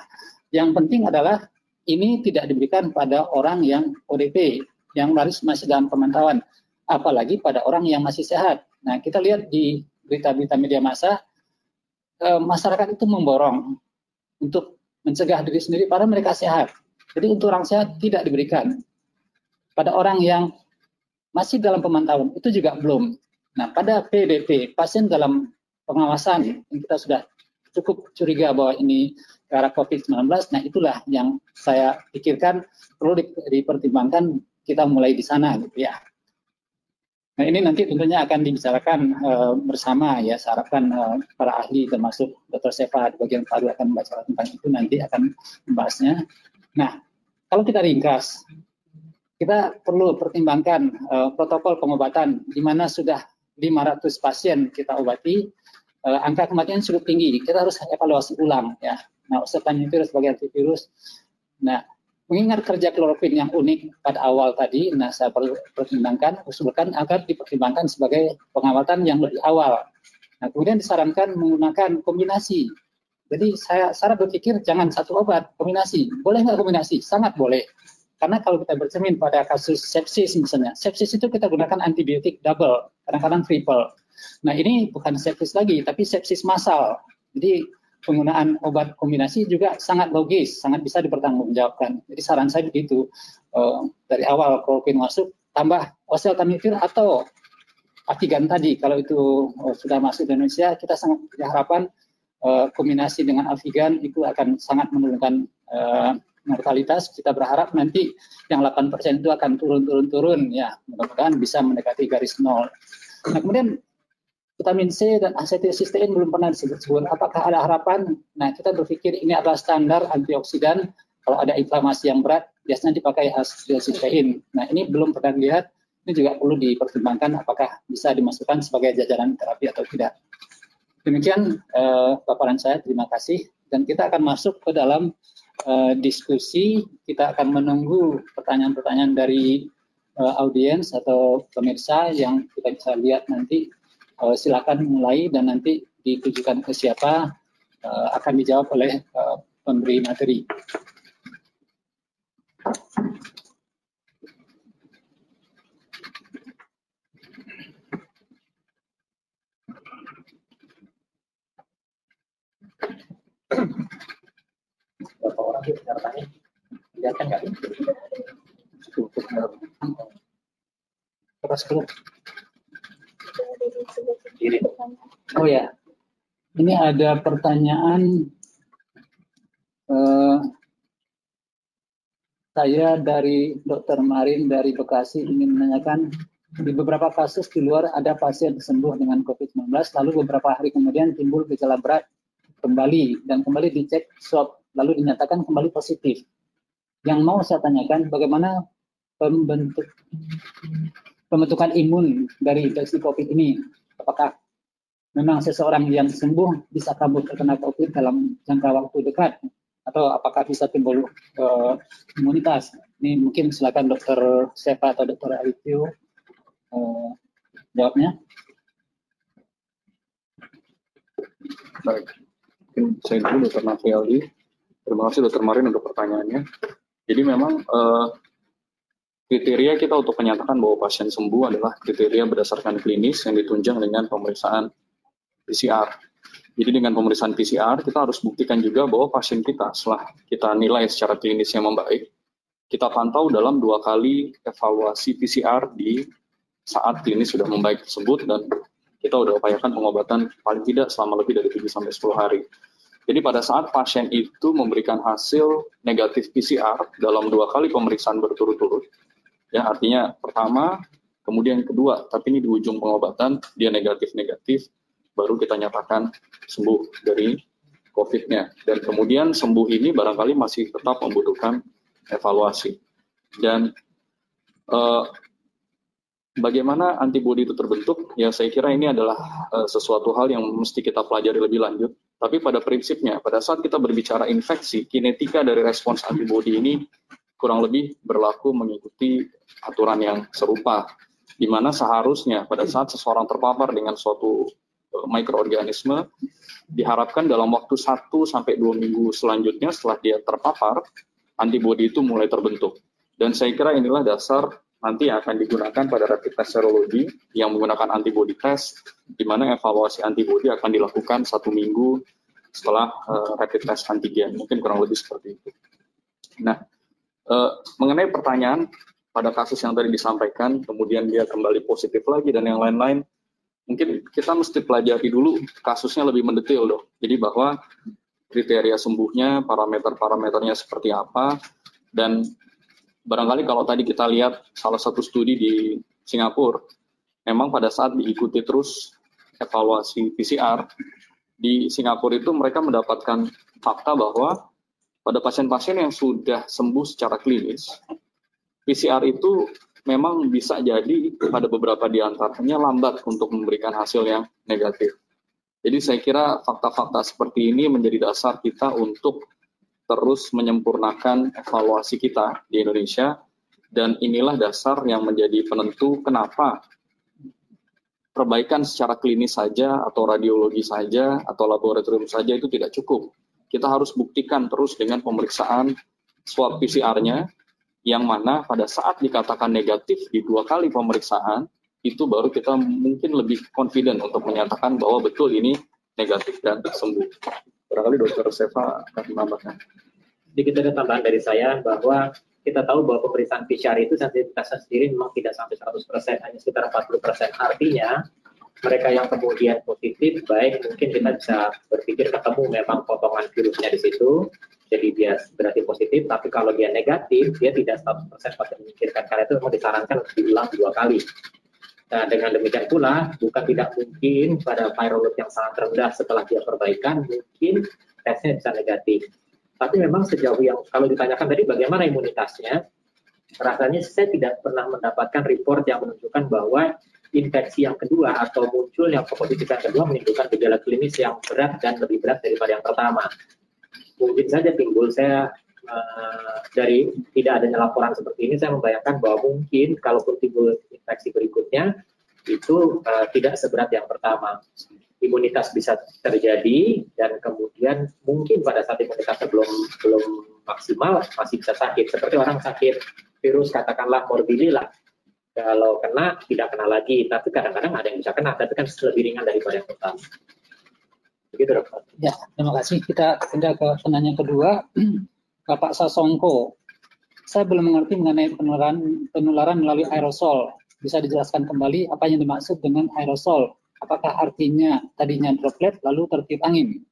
yang penting adalah ini tidak diberikan pada orang yang ODP yang harus masih dalam pemantauan apalagi pada orang yang masih sehat. Nah kita lihat di berita-berita media massa Eh, masyarakat itu memborong untuk mencegah diri sendiri pada mereka sehat. Jadi untuk orang sehat tidak diberikan. Pada orang yang masih dalam pemantauan itu juga belum. Nah, pada PDP, pasien dalam pengawasan yang kita sudah cukup curiga bahwa ini ke arah COVID-19, nah itulah yang saya pikirkan perlu dipertimbangkan kita mulai di sana gitu ya. Nah ini nanti tentunya akan dibicarakan uh, bersama ya, saya uh, para ahli termasuk Dr. Seva di bagian paru akan membaca tentang itu nanti akan membahasnya. Nah kalau kita ringkas, kita perlu pertimbangkan uh, protokol pengobatan di mana sudah 500 pasien kita obati, uh, angka kematian cukup tinggi, kita harus evaluasi ulang ya. Nah, oseltamivir sebagai antivirus. Nah, mengingat kerja klorofin yang unik pada awal tadi, nah saya perlu pertimbangkan, usulkan agar dipertimbangkan sebagai pengawatan yang lebih awal. Nah, kemudian disarankan menggunakan kombinasi. Jadi saya, saya berpikir jangan satu obat, kombinasi. Boleh nggak kombinasi? Sangat boleh. Karena kalau kita bercermin pada kasus sepsis misalnya, sepsis itu kita gunakan antibiotik double, kadang-kadang triple. Nah ini bukan sepsis lagi, tapi sepsis massal. Jadi penggunaan obat kombinasi juga sangat logis, sangat bisa dipertanggungjawabkan. Jadi saran saya begitu, uh, dari awal kloroquine masuk, tambah oseltamivir atau Avigan tadi, kalau itu uh, sudah masuk di Indonesia, kita sangat harapan uh, kombinasi dengan Avigan itu akan sangat menurunkan uh, mortalitas. Kita berharap nanti yang 8% itu akan turun-turun-turun, ya mudah-mudahan bisa mendekati garis nol. Nah kemudian vitamin C dan asetilsistein belum pernah disebut-sebut. Apakah ada harapan? Nah, kita berpikir ini adalah standar antioksidan. Kalau ada inflamasi yang berat, biasanya dipakai asetilsistein. Nah, ini belum pernah dilihat. Ini juga perlu dipertimbangkan apakah bisa dimasukkan sebagai jajaran terapi atau tidak. Demikian eh, paparan saya. Terima kasih. Dan kita akan masuk ke dalam eh, diskusi. Kita akan menunggu pertanyaan-pertanyaan dari eh, audiens atau pemirsa yang kita bisa lihat nanti uh, silakan mulai dan nanti ditujukan ke siapa uh, akan dijawab oleh uh, pemberi materi. Berapa orang sih pesertanya? Lihatkan nggak? Terus dulu. Oh ya, ini ada pertanyaan uh, saya dari Dokter Marin dari Bekasi ingin menanyakan di beberapa kasus di luar ada pasien sembuh dengan COVID-19 lalu beberapa hari kemudian timbul gejala berat kembali dan kembali dicek swab lalu dinyatakan kembali positif. Yang mau saya tanyakan bagaimana pembentuk pembentukan imun dari infeksi COVID ini apakah memang seseorang yang sembuh bisa kabur terkena COVID dalam jangka waktu dekat atau apakah bisa timbul uh, imunitas? Ini mungkin silakan dokter Seva atau dokter Alivio uh, jawabnya. Baik, mungkin saya dulu dokter Nafiali. Terima kasih dokter Marin untuk pertanyaannya. Jadi memang uh, Kriteria kita untuk menyatakan bahwa pasien sembuh adalah kriteria berdasarkan klinis yang ditunjang dengan pemeriksaan PCR. Jadi dengan pemeriksaan PCR kita harus buktikan juga bahwa pasien kita setelah kita nilai secara klinis yang membaik, kita pantau dalam dua kali evaluasi PCR di saat klinis sudah membaik tersebut dan kita sudah upayakan pengobatan paling tidak selama lebih dari 7 sampai 10 hari. Jadi pada saat pasien itu memberikan hasil negatif PCR dalam dua kali pemeriksaan berturut-turut, ya artinya pertama, kemudian kedua, tapi ini di ujung pengobatan dia negatif-negatif, baru kita nyatakan sembuh dari COVID-nya. Dan kemudian sembuh ini barangkali masih tetap membutuhkan evaluasi. Dan eh, bagaimana antibodi itu terbentuk? Ya saya kira ini adalah eh, sesuatu hal yang mesti kita pelajari lebih lanjut tapi pada prinsipnya, pada saat kita berbicara infeksi, kinetika dari respons antibodi ini kurang lebih berlaku mengikuti aturan yang serupa, di mana seharusnya pada saat seseorang terpapar dengan suatu eh, mikroorganisme, diharapkan dalam waktu 1 sampai 2 minggu selanjutnya setelah dia terpapar, antibodi itu mulai terbentuk. Dan saya kira inilah dasar nanti akan digunakan pada rapid test serologi yang menggunakan antibody test, di mana evaluasi antibody akan dilakukan satu minggu setelah uh, rapid test antigen. Mungkin kurang lebih seperti itu. Nah, uh, mengenai pertanyaan pada kasus yang tadi disampaikan, kemudian dia kembali positif lagi dan yang lain-lain, mungkin kita mesti pelajari dulu kasusnya lebih mendetail dong. Jadi bahwa kriteria sembuhnya, parameter-parameternya seperti apa, dan barangkali kalau tadi kita lihat salah satu studi di Singapura, memang pada saat diikuti terus evaluasi PCR, di Singapura itu mereka mendapatkan fakta bahwa pada pasien-pasien yang sudah sembuh secara klinis, PCR itu memang bisa jadi pada beberapa di antaranya lambat untuk memberikan hasil yang negatif. Jadi saya kira fakta-fakta seperti ini menjadi dasar kita untuk terus menyempurnakan evaluasi kita di Indonesia dan inilah dasar yang menjadi penentu kenapa perbaikan secara klinis saja atau radiologi saja atau laboratorium saja itu tidak cukup. Kita harus buktikan terus dengan pemeriksaan swab PCR-nya yang mana pada saat dikatakan negatif di dua kali pemeriksaan itu baru kita mungkin lebih confident untuk menyatakan bahwa betul ini negatif dan sembuh. Barangkali dokter Seva akan menambahkan. Sedikit ada tambahan dari saya bahwa kita tahu bahwa pemeriksaan PCR itu sensitivitasnya sendiri memang tidak sampai 100%, hanya sekitar 40%. Artinya, mereka yang kemudian positif, baik mungkin kita bisa berpikir ketemu memang potongan virusnya di situ, jadi dia berarti positif, tapi kalau dia negatif, dia tidak 100% pada memikirkan, karena itu memang disarankan untuk diulang dua kali. Nah, dengan demikian pula, bukan tidak mungkin pada virolog yang sangat rendah setelah dia perbaikan, mungkin tesnya bisa negatif. Tapi memang sejauh yang, kalau ditanyakan tadi bagaimana imunitasnya, rasanya saya tidak pernah mendapatkan report yang menunjukkan bahwa infeksi yang kedua atau muncul yang positif yang kedua menimbulkan gejala klinis yang berat dan lebih berat daripada yang pertama. Mungkin saja timbul saya uh, dari tidak adanya laporan seperti ini, saya membayangkan bahwa mungkin kalaupun timbul infeksi berikutnya itu uh, tidak seberat yang pertama. Imunitas bisa terjadi dan kemudian mungkin pada saat imunitasnya belum belum maksimal masih bisa sakit. Seperti orang sakit virus katakanlah morbillilah, kalau kena tidak kena lagi, tapi kadang-kadang ada yang bisa kena, tapi kan lebih ringan daripada yang pertama. Begitu dokter. Ya, terima kasih. Kita pindah ke penanya kedua, Bapak Sasongko. Saya belum mengerti mengenai penularan penularan melalui aerosol bisa dijelaskan kembali apa yang dimaksud dengan aerosol? Apakah artinya tadinya droplet lalu tertiup angin?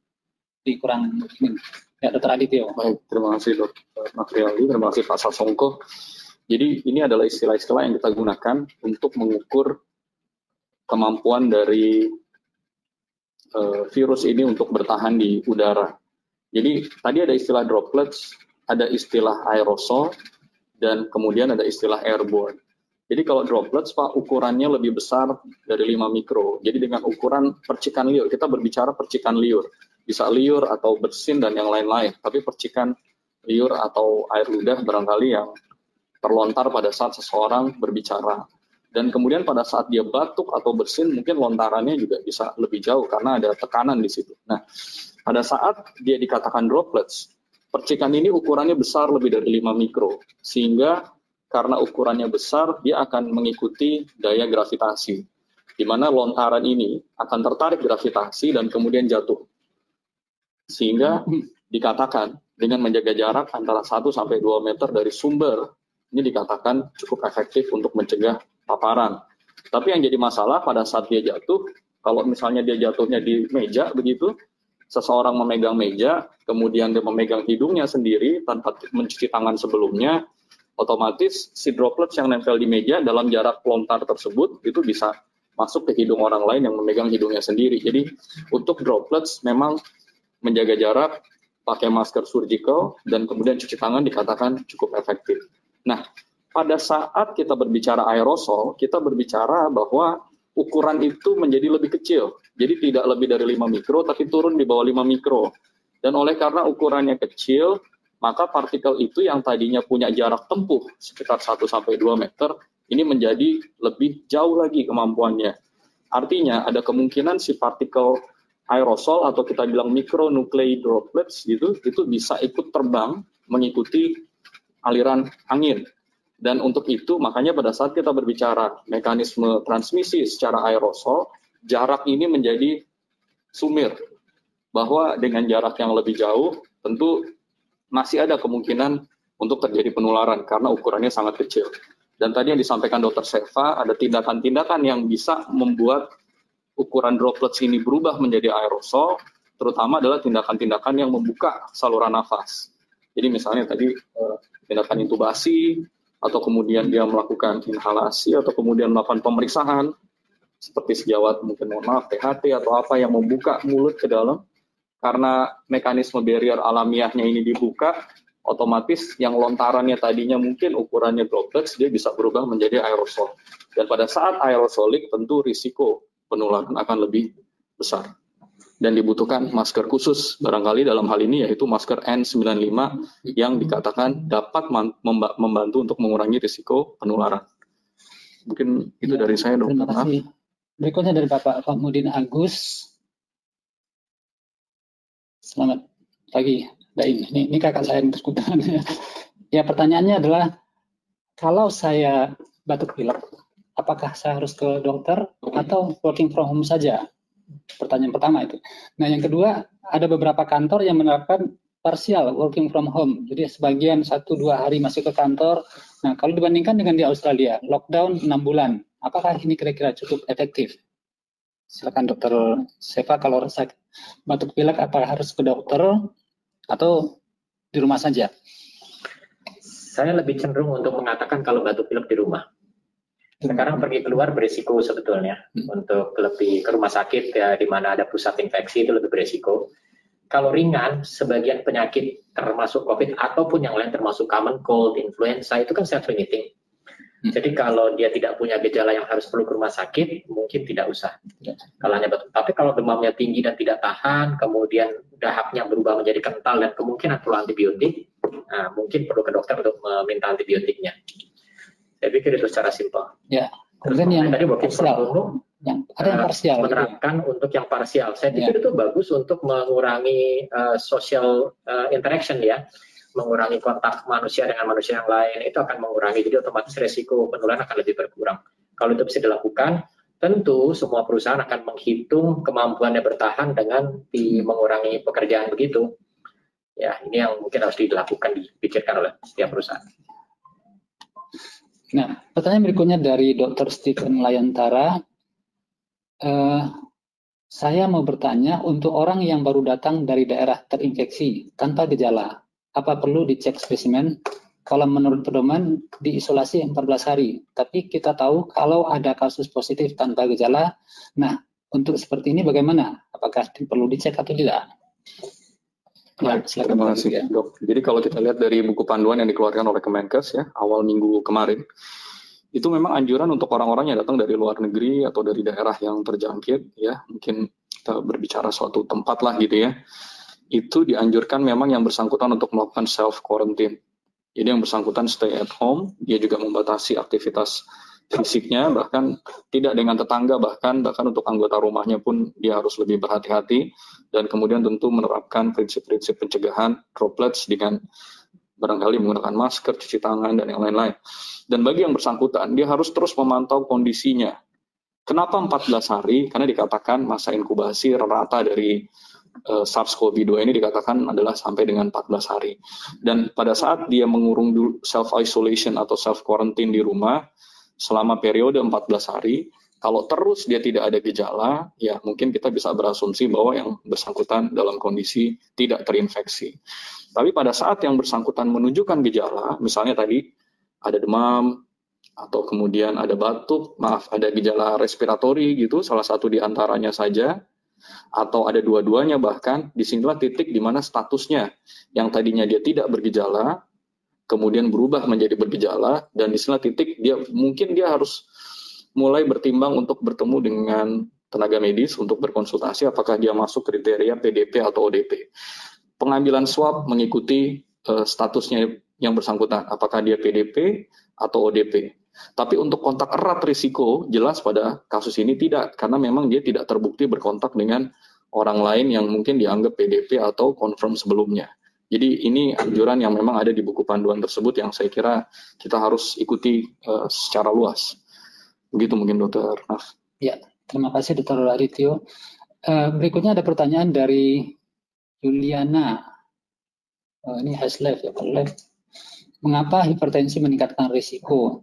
Di kurang ini. Ya, Dokter Adityo. Baik, terima kasih Dokter Materiali, terima kasih Pak Sasongko. Jadi ini adalah istilah-istilah yang kita gunakan untuk mengukur kemampuan dari uh, virus ini untuk bertahan di udara. Jadi tadi ada istilah droplets, ada istilah aerosol, dan kemudian ada istilah airborne. Jadi kalau droplets Pak ukurannya lebih besar dari 5 mikro. Jadi dengan ukuran percikan liur, kita berbicara percikan liur. Bisa liur atau bersin dan yang lain-lain. Tapi percikan liur atau air ludah barangkali yang terlontar pada saat seseorang berbicara. Dan kemudian pada saat dia batuk atau bersin mungkin lontarannya juga bisa lebih jauh karena ada tekanan di situ. Nah, pada saat dia dikatakan droplets, percikan ini ukurannya besar lebih dari 5 mikro. Sehingga karena ukurannya besar, dia akan mengikuti daya gravitasi, di mana lontaran ini akan tertarik gravitasi dan kemudian jatuh. Sehingga dikatakan dengan menjaga jarak antara 1 sampai 2 meter dari sumber, ini dikatakan cukup efektif untuk mencegah paparan. Tapi yang jadi masalah pada saat dia jatuh, kalau misalnya dia jatuhnya di meja begitu, seseorang memegang meja, kemudian dia memegang hidungnya sendiri tanpa mencuci tangan sebelumnya, otomatis si droplets yang nempel di meja dalam jarak lontar tersebut itu bisa masuk ke hidung orang lain yang memegang hidungnya sendiri. Jadi untuk droplets memang menjaga jarak, pakai masker surgical, dan kemudian cuci tangan dikatakan cukup efektif. Nah, pada saat kita berbicara aerosol, kita berbicara bahwa ukuran itu menjadi lebih kecil. Jadi tidak lebih dari 5 mikro, tapi turun di bawah 5 mikro. Dan oleh karena ukurannya kecil, maka partikel itu yang tadinya punya jarak tempuh sekitar 1-2 meter, ini menjadi lebih jauh lagi kemampuannya. Artinya ada kemungkinan si partikel aerosol atau kita bilang micronuclei droplets gitu, itu bisa ikut terbang mengikuti aliran angin. Dan untuk itu, makanya pada saat kita berbicara mekanisme transmisi secara aerosol, jarak ini menjadi sumir. Bahwa dengan jarak yang lebih jauh, tentu masih ada kemungkinan untuk terjadi penularan karena ukurannya sangat kecil. Dan tadi yang disampaikan Dr. Seva, ada tindakan-tindakan yang bisa membuat ukuran droplets ini berubah menjadi aerosol, terutama adalah tindakan-tindakan yang membuka saluran nafas. Jadi misalnya tadi eh, tindakan intubasi, atau kemudian dia melakukan inhalasi atau kemudian melakukan pemeriksaan seperti sejawat mungkin mohon maaf THT atau apa yang membuka mulut ke dalam karena mekanisme barrier alamiahnya ini dibuka otomatis yang lontarannya tadinya mungkin ukurannya droplets dia bisa berubah menjadi aerosol. Dan pada saat aerosolik tentu risiko penularan akan lebih besar dan dibutuhkan masker khusus barangkali dalam hal ini yaitu masker N95 yang dikatakan dapat membantu untuk mengurangi risiko penularan. Mungkin itu ya, dari saya, Terima kasih. Berikutnya dari Bapak Fahmudin Agus. Selamat pagi, Daim. Ini, ini kakak saya yang bersekutan. ya, pertanyaannya adalah kalau saya batuk pilek, apakah saya harus ke dokter atau working from home saja? Pertanyaan pertama itu. Nah, yang kedua, ada beberapa kantor yang menerapkan parsial working from home. Jadi sebagian satu dua hari masih ke kantor. Nah, kalau dibandingkan dengan di Australia, lockdown enam bulan, apakah ini kira-kira cukup efektif? Silakan dokter Seva kalau rasa batuk pilek apakah harus ke dokter atau di rumah saja? Saya lebih cenderung untuk mengatakan kalau batuk pilek di rumah. Sekarang pergi keluar berisiko sebetulnya hmm. untuk lebih ke rumah sakit ya di mana ada pusat infeksi itu lebih berisiko. Kalau ringan, sebagian penyakit termasuk COVID ataupun yang lain termasuk common cold, influenza itu kan self-limiting. Hmm. Jadi kalau dia tidak punya gejala yang harus perlu ke rumah sakit, mungkin tidak usah. Ya. Kalau hanya betul. Tapi kalau demamnya tinggi dan tidak tahan, kemudian dahaknya berubah menjadi kental dan kemungkinan perlu antibiotik, nah, mungkin perlu ke dokter untuk meminta antibiotiknya. Saya pikir itu secara simpel. Ya. Kemudian yang tadi parsial, yang ada yang parsial. Menerapkan gitu. untuk yang parsial. Saya pikir ya. itu bagus untuk mengurangi uh, social uh, interaction ya, mengurangi kontak manusia dengan manusia yang lain. Itu akan mengurangi. Jadi otomatis resiko penularan akan lebih berkurang. Kalau itu bisa dilakukan, tentu semua perusahaan akan menghitung kemampuannya bertahan dengan di mengurangi pekerjaan begitu. Ya, ini yang mungkin harus dilakukan, dipikirkan oleh setiap perusahaan. Nah, pertanyaan berikutnya dari Dr. Stephen Layantara. Uh, saya mau bertanya untuk orang yang baru datang dari daerah terinfeksi tanpa gejala, apa perlu dicek spesimen? Kalau menurut pedoman diisolasi 14 hari, tapi kita tahu kalau ada kasus positif tanpa gejala, nah untuk seperti ini bagaimana? Apakah perlu dicek atau tidak? Ya, terima kasih ya. dok. Jadi kalau kita lihat dari buku panduan yang dikeluarkan oleh Kemenkes ya awal minggu kemarin, itu memang anjuran untuk orang-orang yang datang dari luar negeri atau dari daerah yang terjangkit ya mungkin kita berbicara suatu tempat lah gitu ya itu dianjurkan memang yang bersangkutan untuk melakukan self quarantine jadi yang bersangkutan stay at home dia juga membatasi aktivitas fisiknya bahkan tidak dengan tetangga bahkan bahkan untuk anggota rumahnya pun dia harus lebih berhati-hati dan kemudian tentu menerapkan prinsip-prinsip pencegahan droplets dengan barangkali menggunakan masker, cuci tangan dan yang lain-lain. Dan bagi yang bersangkutan dia harus terus memantau kondisinya. Kenapa 14 hari? Karena dikatakan masa inkubasi rata dari uh, SARS-CoV-2 ini dikatakan adalah sampai dengan 14 hari. Dan pada saat dia mengurung self isolation atau self quarantine di rumah, selama periode 14 hari, Kalau terus dia tidak ada gejala, ya mungkin kita bisa berasumsi bahwa yang bersangkutan dalam kondisi tidak terinfeksi. Tapi pada saat yang bersangkutan menunjukkan gejala, misalnya tadi ada demam, atau kemudian ada batuk, maaf, ada gejala respiratori gitu, salah satu di antaranya saja, atau ada dua-duanya bahkan, di sinilah titik di mana statusnya yang tadinya dia tidak bergejala, kemudian berubah menjadi bergejala, dan di sinilah titik dia mungkin dia harus mulai bertimbang untuk bertemu dengan tenaga medis untuk berkonsultasi apakah dia masuk kriteria PDP atau ODP. Pengambilan swab mengikuti uh, statusnya yang bersangkutan, apakah dia PDP atau ODP. Tapi untuk kontak erat risiko jelas pada kasus ini tidak karena memang dia tidak terbukti berkontak dengan orang lain yang mungkin dianggap PDP atau confirm sebelumnya. Jadi ini anjuran yang memang ada di buku panduan tersebut yang saya kira kita harus ikuti uh, secara luas. Begitu mungkin dokter Naf. Ya, terima kasih dokter Radityo. Uh, berikutnya ada pertanyaan dari Juliana. Uh, ini Haslev ya, Haslev. Mengapa hipertensi meningkatkan risiko?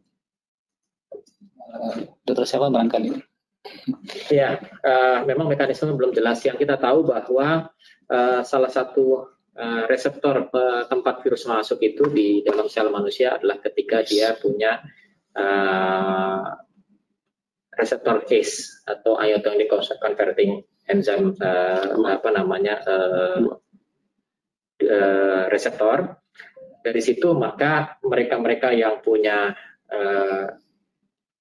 Uh, dokter siapa barangkali? Ya, uh, memang mekanisme belum jelas. Yang kita tahu bahwa uh, salah satu uh, reseptor uh, tempat virus masuk itu di dalam sel manusia adalah ketika dia punya uh, reseptor ACE atau iotonic converting enzyme uh, apa namanya uh, uh, reseptor. Dari situ maka mereka-mereka yang punya uh,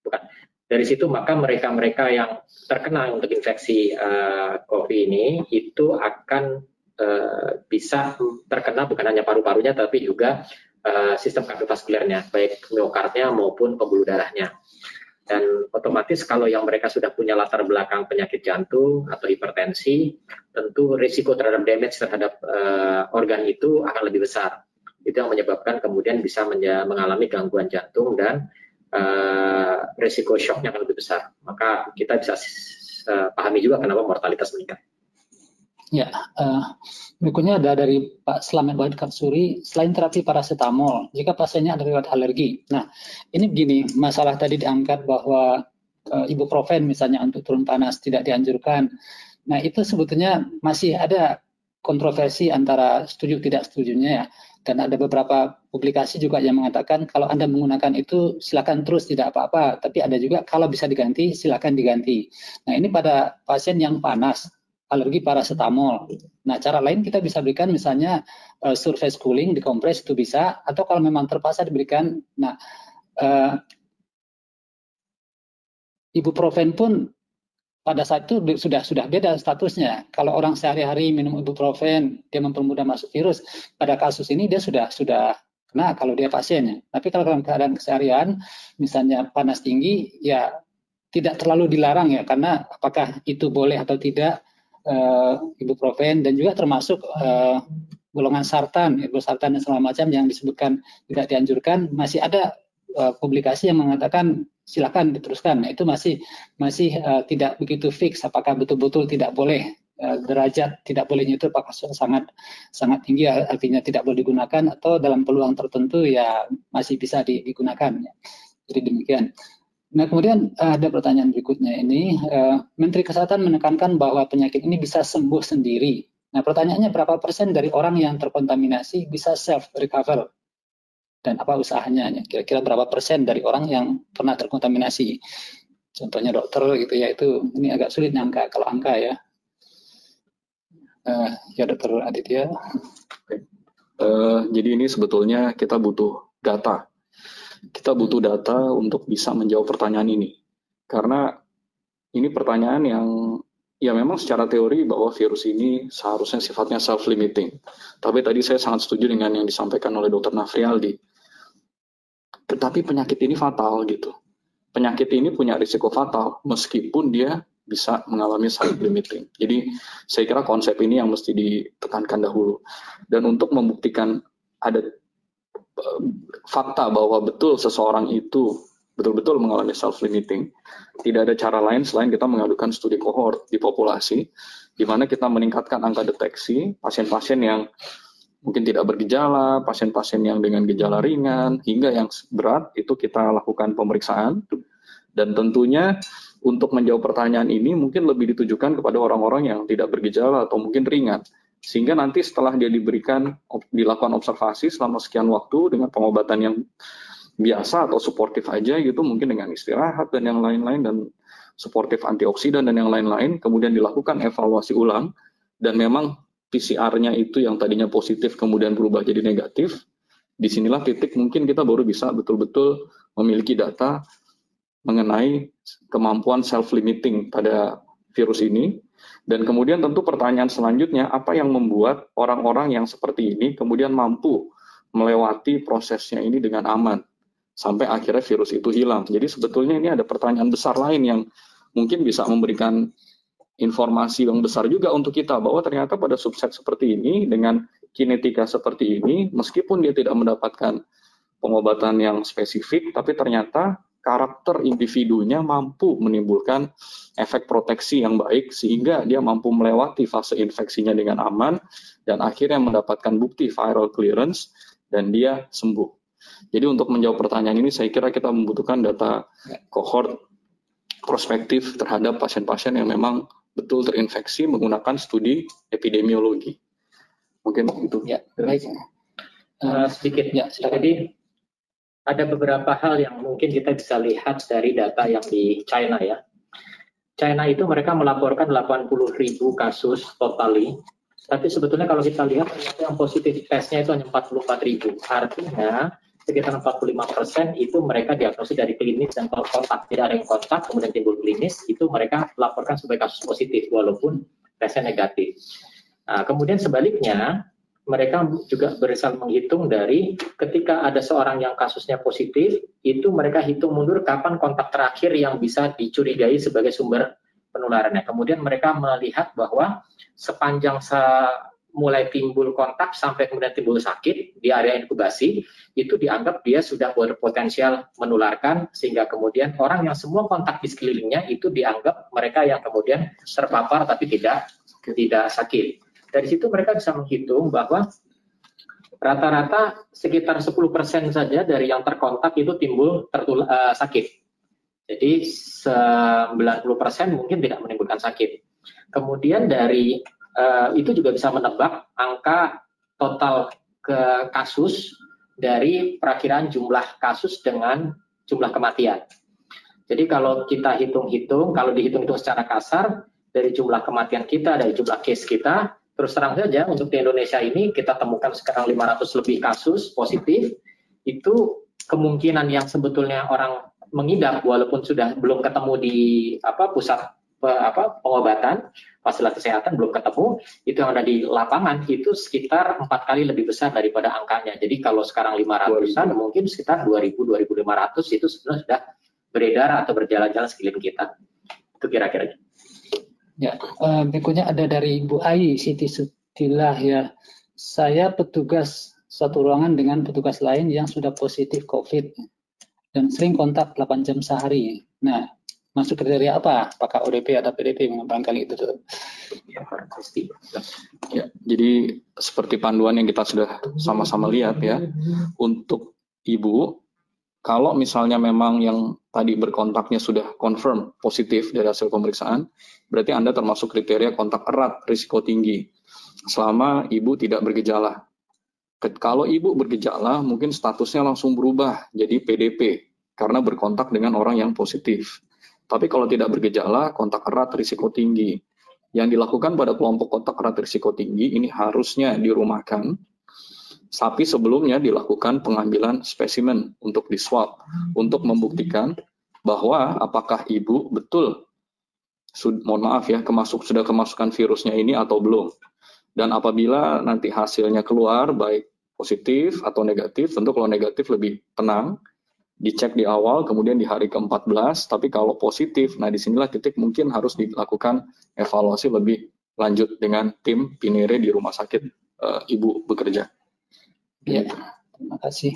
bukan dari situ maka mereka-mereka yang terkena untuk infeksi uh, COVID ini itu akan uh, bisa terkena bukan hanya paru-parunya tapi juga uh, sistem kardiovaskulernya baik miokardnya maupun pembuluh darahnya dan otomatis kalau yang mereka sudah punya latar belakang penyakit jantung atau hipertensi, tentu risiko terhadap damage terhadap uh, organ itu akan lebih besar. Itu yang menyebabkan kemudian bisa mengalami gangguan jantung dan uh, risiko shocknya akan lebih besar. Maka kita bisa uh, pahami juga kenapa mortalitas meningkat. Ya, uh, berikutnya ada dari Pak Slamet Wahid Katsuri, selain terapi paracetamol, jika pasiennya ada riwayat alergi. Nah, ini begini, masalah tadi diangkat bahwa uh, ibuprofen misalnya untuk turun panas tidak dianjurkan. Nah, itu sebetulnya masih ada kontroversi antara setuju tidak setujunya ya. Dan ada beberapa publikasi juga yang mengatakan kalau Anda menggunakan itu silakan terus tidak apa-apa, tapi ada juga kalau bisa diganti silakan diganti. Nah, ini pada pasien yang panas alergi paracetamol. Nah, cara lain kita bisa berikan misalnya uh, surface cooling dikompres itu bisa atau kalau memang terpaksa diberikan nah uh, ibuprofen pun pada saat itu sudah sudah beda statusnya. Kalau orang sehari-hari minum ibuprofen dia mempermudah masuk virus, pada kasus ini dia sudah sudah kena kalau dia pasiennya. Tapi kalau dalam keadaan keseharian misalnya panas tinggi ya tidak terlalu dilarang ya karena apakah itu boleh atau tidak uh, ibuprofen dan juga termasuk uh, golongan sartan, sartan dan segala macam yang disebutkan tidak dianjurkan, masih ada uh, publikasi yang mengatakan silakan diteruskan. Nah, itu masih masih uh, tidak begitu fix apakah betul-betul tidak boleh derajat tidak bolehnya itu apakah sangat sangat tinggi artinya tidak boleh digunakan atau dalam peluang tertentu ya masih bisa digunakan. Jadi demikian. Nah, kemudian eh, ada pertanyaan berikutnya ini, uh, Menteri Kesehatan menekankan bahwa penyakit ini bisa sembuh sendiri. Nah, pertanyaannya berapa persen dari orang yang terkontaminasi bisa self recover? Dan apa usahanya? Kira-kira berapa persen dari orang yang pernah terkontaminasi? Contohnya dokter gitu ya, itu ini agak sulit nyangka kalau angka ya. Uh, ya dokter Aditya. Uh, jadi ini sebetulnya kita butuh data kita butuh data untuk bisa menjawab pertanyaan ini. Karena ini pertanyaan yang ya memang secara teori bahwa virus ini seharusnya sifatnya self-limiting. Tapi tadi saya sangat setuju dengan yang disampaikan oleh Dr. Nafrialdi. Tetapi penyakit ini fatal gitu. Penyakit ini punya risiko fatal meskipun dia bisa mengalami self-limiting. Jadi saya kira konsep ini yang mesti ditekankan dahulu. Dan untuk membuktikan ada fakta bahwa betul seseorang itu betul-betul mengalami self-limiting, tidak ada cara lain selain kita mengadukan studi kohort di populasi, di mana kita meningkatkan angka deteksi pasien-pasien yang mungkin tidak bergejala, pasien-pasien yang dengan gejala ringan, hingga yang berat, itu kita lakukan pemeriksaan. Dan tentunya untuk menjawab pertanyaan ini mungkin lebih ditujukan kepada orang-orang yang tidak bergejala atau mungkin ringan. Sehingga nanti setelah dia diberikan dilakukan observasi selama sekian waktu dengan pengobatan yang biasa atau suportif aja gitu mungkin dengan istirahat dan yang lain-lain dan suportif antioksidan dan yang lain-lain kemudian dilakukan evaluasi ulang dan memang PCR-nya itu yang tadinya positif kemudian berubah jadi negatif di sinilah titik mungkin kita baru bisa betul-betul memiliki data mengenai kemampuan self-limiting pada virus ini. Dan kemudian tentu pertanyaan selanjutnya, apa yang membuat orang-orang yang seperti ini kemudian mampu melewati prosesnya ini dengan aman sampai akhirnya virus itu hilang. Jadi sebetulnya ini ada pertanyaan besar lain yang mungkin bisa memberikan informasi yang besar juga untuk kita bahwa ternyata pada subset seperti ini dengan kinetika seperti ini meskipun dia tidak mendapatkan pengobatan yang spesifik tapi ternyata karakter individunya mampu menimbulkan efek proteksi yang baik sehingga dia mampu melewati fase infeksinya dengan aman dan akhirnya mendapatkan bukti viral clearance dan dia sembuh. Jadi untuk menjawab pertanyaan ini saya kira kita membutuhkan data cohort prospektif terhadap pasien-pasien yang memang betul terinfeksi menggunakan studi epidemiologi. Mungkin itu. Ya, baik. Uh, sedikit ya, jadi ada beberapa hal yang mungkin kita bisa lihat dari data yang di China ya. China itu mereka melaporkan 80 ribu kasus totali, tapi sebetulnya kalau kita lihat yang positif tesnya itu hanya 44 ribu. Artinya sekitar 45 persen itu mereka diagnosis dari klinis dan kontak. Tidak ada yang kontak, kemudian timbul klinis, itu mereka laporkan sebagai kasus positif walaupun tesnya negatif. Nah, kemudian sebaliknya, mereka juga berusaha menghitung dari ketika ada seorang yang kasusnya positif, itu mereka hitung mundur kapan kontak terakhir yang bisa dicurigai sebagai sumber penularannya. Kemudian mereka melihat bahwa sepanjang se mulai timbul kontak sampai kemudian timbul sakit di area inkubasi, itu dianggap dia sudah berpotensial menularkan, sehingga kemudian orang yang semua kontak di sekelilingnya itu dianggap mereka yang kemudian terpapar tapi tidak tidak sakit. Dari situ mereka bisa menghitung bahwa rata-rata sekitar 10% saja dari yang terkontak itu timbul tertul uh, sakit. Jadi 90% mungkin tidak menimbulkan sakit. Kemudian dari uh, itu juga bisa menebak angka total ke kasus dari perakiraan jumlah kasus dengan jumlah kematian. Jadi kalau kita hitung-hitung, kalau dihitung-hitung secara kasar, dari jumlah kematian kita, dari jumlah case kita, Terus terang saja untuk di Indonesia ini kita temukan sekarang 500 lebih kasus positif. Itu kemungkinan yang sebetulnya orang mengidap walaupun sudah belum ketemu di apa pusat apa pengobatan fasilitas kesehatan belum ketemu itu yang ada di lapangan itu sekitar empat kali lebih besar daripada angkanya. Jadi kalau sekarang 500an mungkin sekitar 2000 2500 itu sebenarnya sudah beredar atau berjalan-jalan sekeliling kita. Itu kira-kira Ya, uh, berikutnya ada dari Ibu Ai Siti Sutilah ya. Saya petugas satu ruangan dengan petugas lain yang sudah positif COVID dan sering kontak 8 jam sehari. Nah, masuk kriteria apa? Apakah ODP atau PDP kali itu? Ya, ya, jadi seperti panduan yang kita sudah sama-sama lihat ya, untuk ibu kalau misalnya memang yang tadi berkontaknya sudah confirm positif dari hasil pemeriksaan, berarti Anda termasuk kriteria kontak erat risiko tinggi selama ibu tidak bergejala. Kalau ibu bergejala, mungkin statusnya langsung berubah jadi PDP karena berkontak dengan orang yang positif. Tapi kalau tidak bergejala, kontak erat risiko tinggi. Yang dilakukan pada kelompok kontak erat risiko tinggi ini harusnya dirumahkan sapi sebelumnya dilakukan pengambilan spesimen untuk diswab untuk membuktikan bahwa apakah ibu betul mohon maaf ya kemasuk sudah kemasukan virusnya ini atau belum dan apabila nanti hasilnya keluar baik positif atau negatif tentu kalau negatif lebih tenang dicek di awal kemudian di hari ke-14 tapi kalau positif nah di sinilah titik mungkin harus dilakukan evaluasi lebih lanjut dengan tim Pinere di rumah sakit e, ibu bekerja. Ya, terima kasih.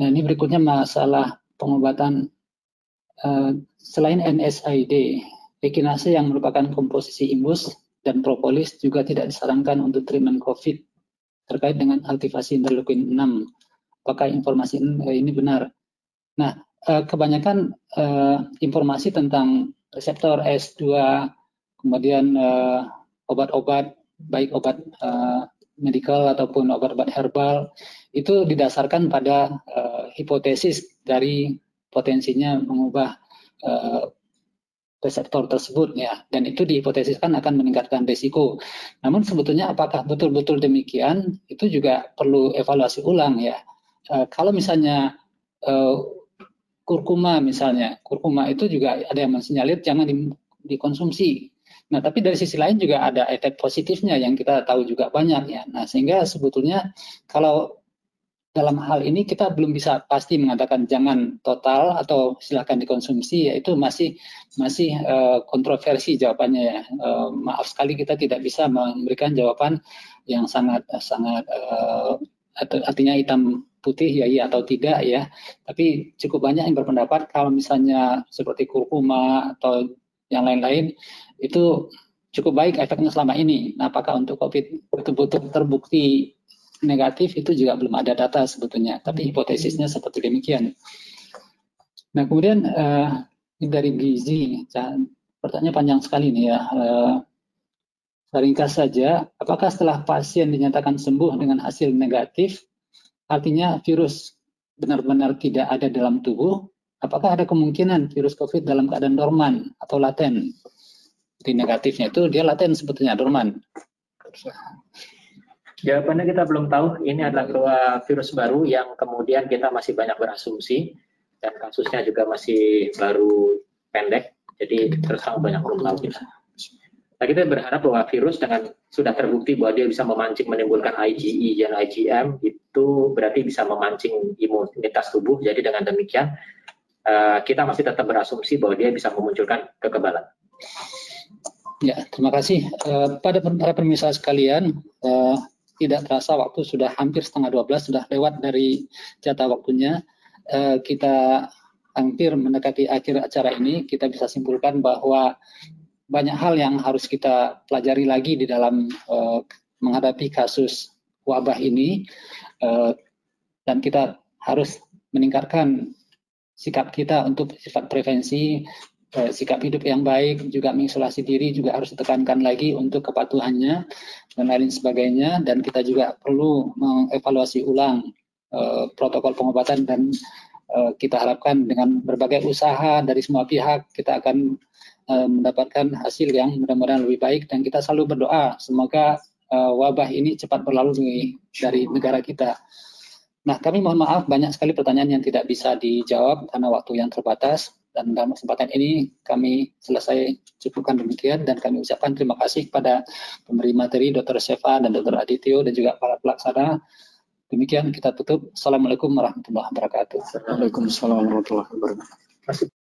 Nah, ini berikutnya masalah pengobatan uh, selain NSAID, ekinase yang merupakan komposisi imbus dan propolis juga tidak disarankan untuk treatment COVID terkait dengan aktivasi interleukin 6. Apakah informasi ini benar? Nah, uh, kebanyakan informasi tentang reseptor S2, kemudian obat-obat, baik obat medical ataupun obat-obat herbal, itu didasarkan pada hipotesis dari potensinya mengubah reseptor tersebut ya dan itu dihipotesiskan akan meningkatkan risiko. Namun sebetulnya apakah betul-betul demikian itu juga perlu evaluasi ulang ya. E, kalau misalnya e, kurkuma misalnya, kurkuma itu juga ada yang mensinyalir jangan di, dikonsumsi. Nah, tapi dari sisi lain juga ada efek positifnya yang kita tahu juga banyak ya. Nah, sehingga sebetulnya kalau dalam hal ini kita belum bisa pasti mengatakan jangan total atau silakan dikonsumsi yaitu masih masih uh, kontroversi jawabannya ya. Uh, maaf sekali kita tidak bisa memberikan jawaban yang sangat sangat uh, artinya hitam putih ya iya atau tidak ya. Tapi cukup banyak yang berpendapat kalau misalnya seperti kurkuma atau yang lain-lain itu cukup baik efeknya selama ini. Nah, apakah untuk COVID betul-betul terbukti negatif itu juga belum ada data sebetulnya, tapi hipotesisnya seperti demikian. Nah kemudian uh, dari gizi, pertanyaan panjang sekali nih ya. Uh, ringkas saja, apakah setelah pasien dinyatakan sembuh dengan hasil negatif, artinya virus benar-benar tidak ada dalam tubuh, apakah ada kemungkinan virus COVID dalam keadaan dorman atau laten? Di negatifnya itu dia laten sebetulnya dorman. Jawabannya kita belum tahu. Ini adalah virus baru yang kemudian kita masih banyak berasumsi dan kasusnya juga masih baru pendek. Jadi terus banyak belum tahu kita. Nah, kita berharap bahwa virus dengan sudah terbukti bahwa dia bisa memancing menimbulkan IgE dan IgM itu berarti bisa memancing imunitas tubuh. Jadi dengan demikian eh, kita masih tetap berasumsi bahwa dia bisa memunculkan kekebalan. Ya, terima kasih. Uh, pada para pemirsa sekalian, uh, tidak terasa waktu sudah hampir setengah 12, sudah lewat dari jatah waktunya. Uh, kita hampir mendekati akhir acara ini, kita bisa simpulkan bahwa banyak hal yang harus kita pelajari lagi di dalam uh, menghadapi kasus wabah ini, uh, dan kita harus meningkatkan sikap kita untuk sifat prevensi, eh, sikap hidup yang baik, juga mengisolasi diri juga harus ditekankan lagi untuk kepatuhannya dan lain sebagainya. Dan kita juga perlu mengevaluasi ulang eh, protokol pengobatan dan eh, kita harapkan dengan berbagai usaha dari semua pihak kita akan eh, mendapatkan hasil yang mudah-mudahan lebih baik dan kita selalu berdoa semoga eh, wabah ini cepat berlalu dari negara kita. Nah, kami mohon maaf banyak sekali pertanyaan yang tidak bisa dijawab karena waktu yang terbatas. Dan dalam kesempatan ini kami selesai cukupkan demikian dan kami ucapkan terima kasih kepada pemberi materi Dr. Seva dan Dr. Adityo dan juga para pelaksana. Demikian kita tutup. Assalamualaikum warahmatullahi wabarakatuh. Waalaikumsalam warahmatullahi wabarakatuh.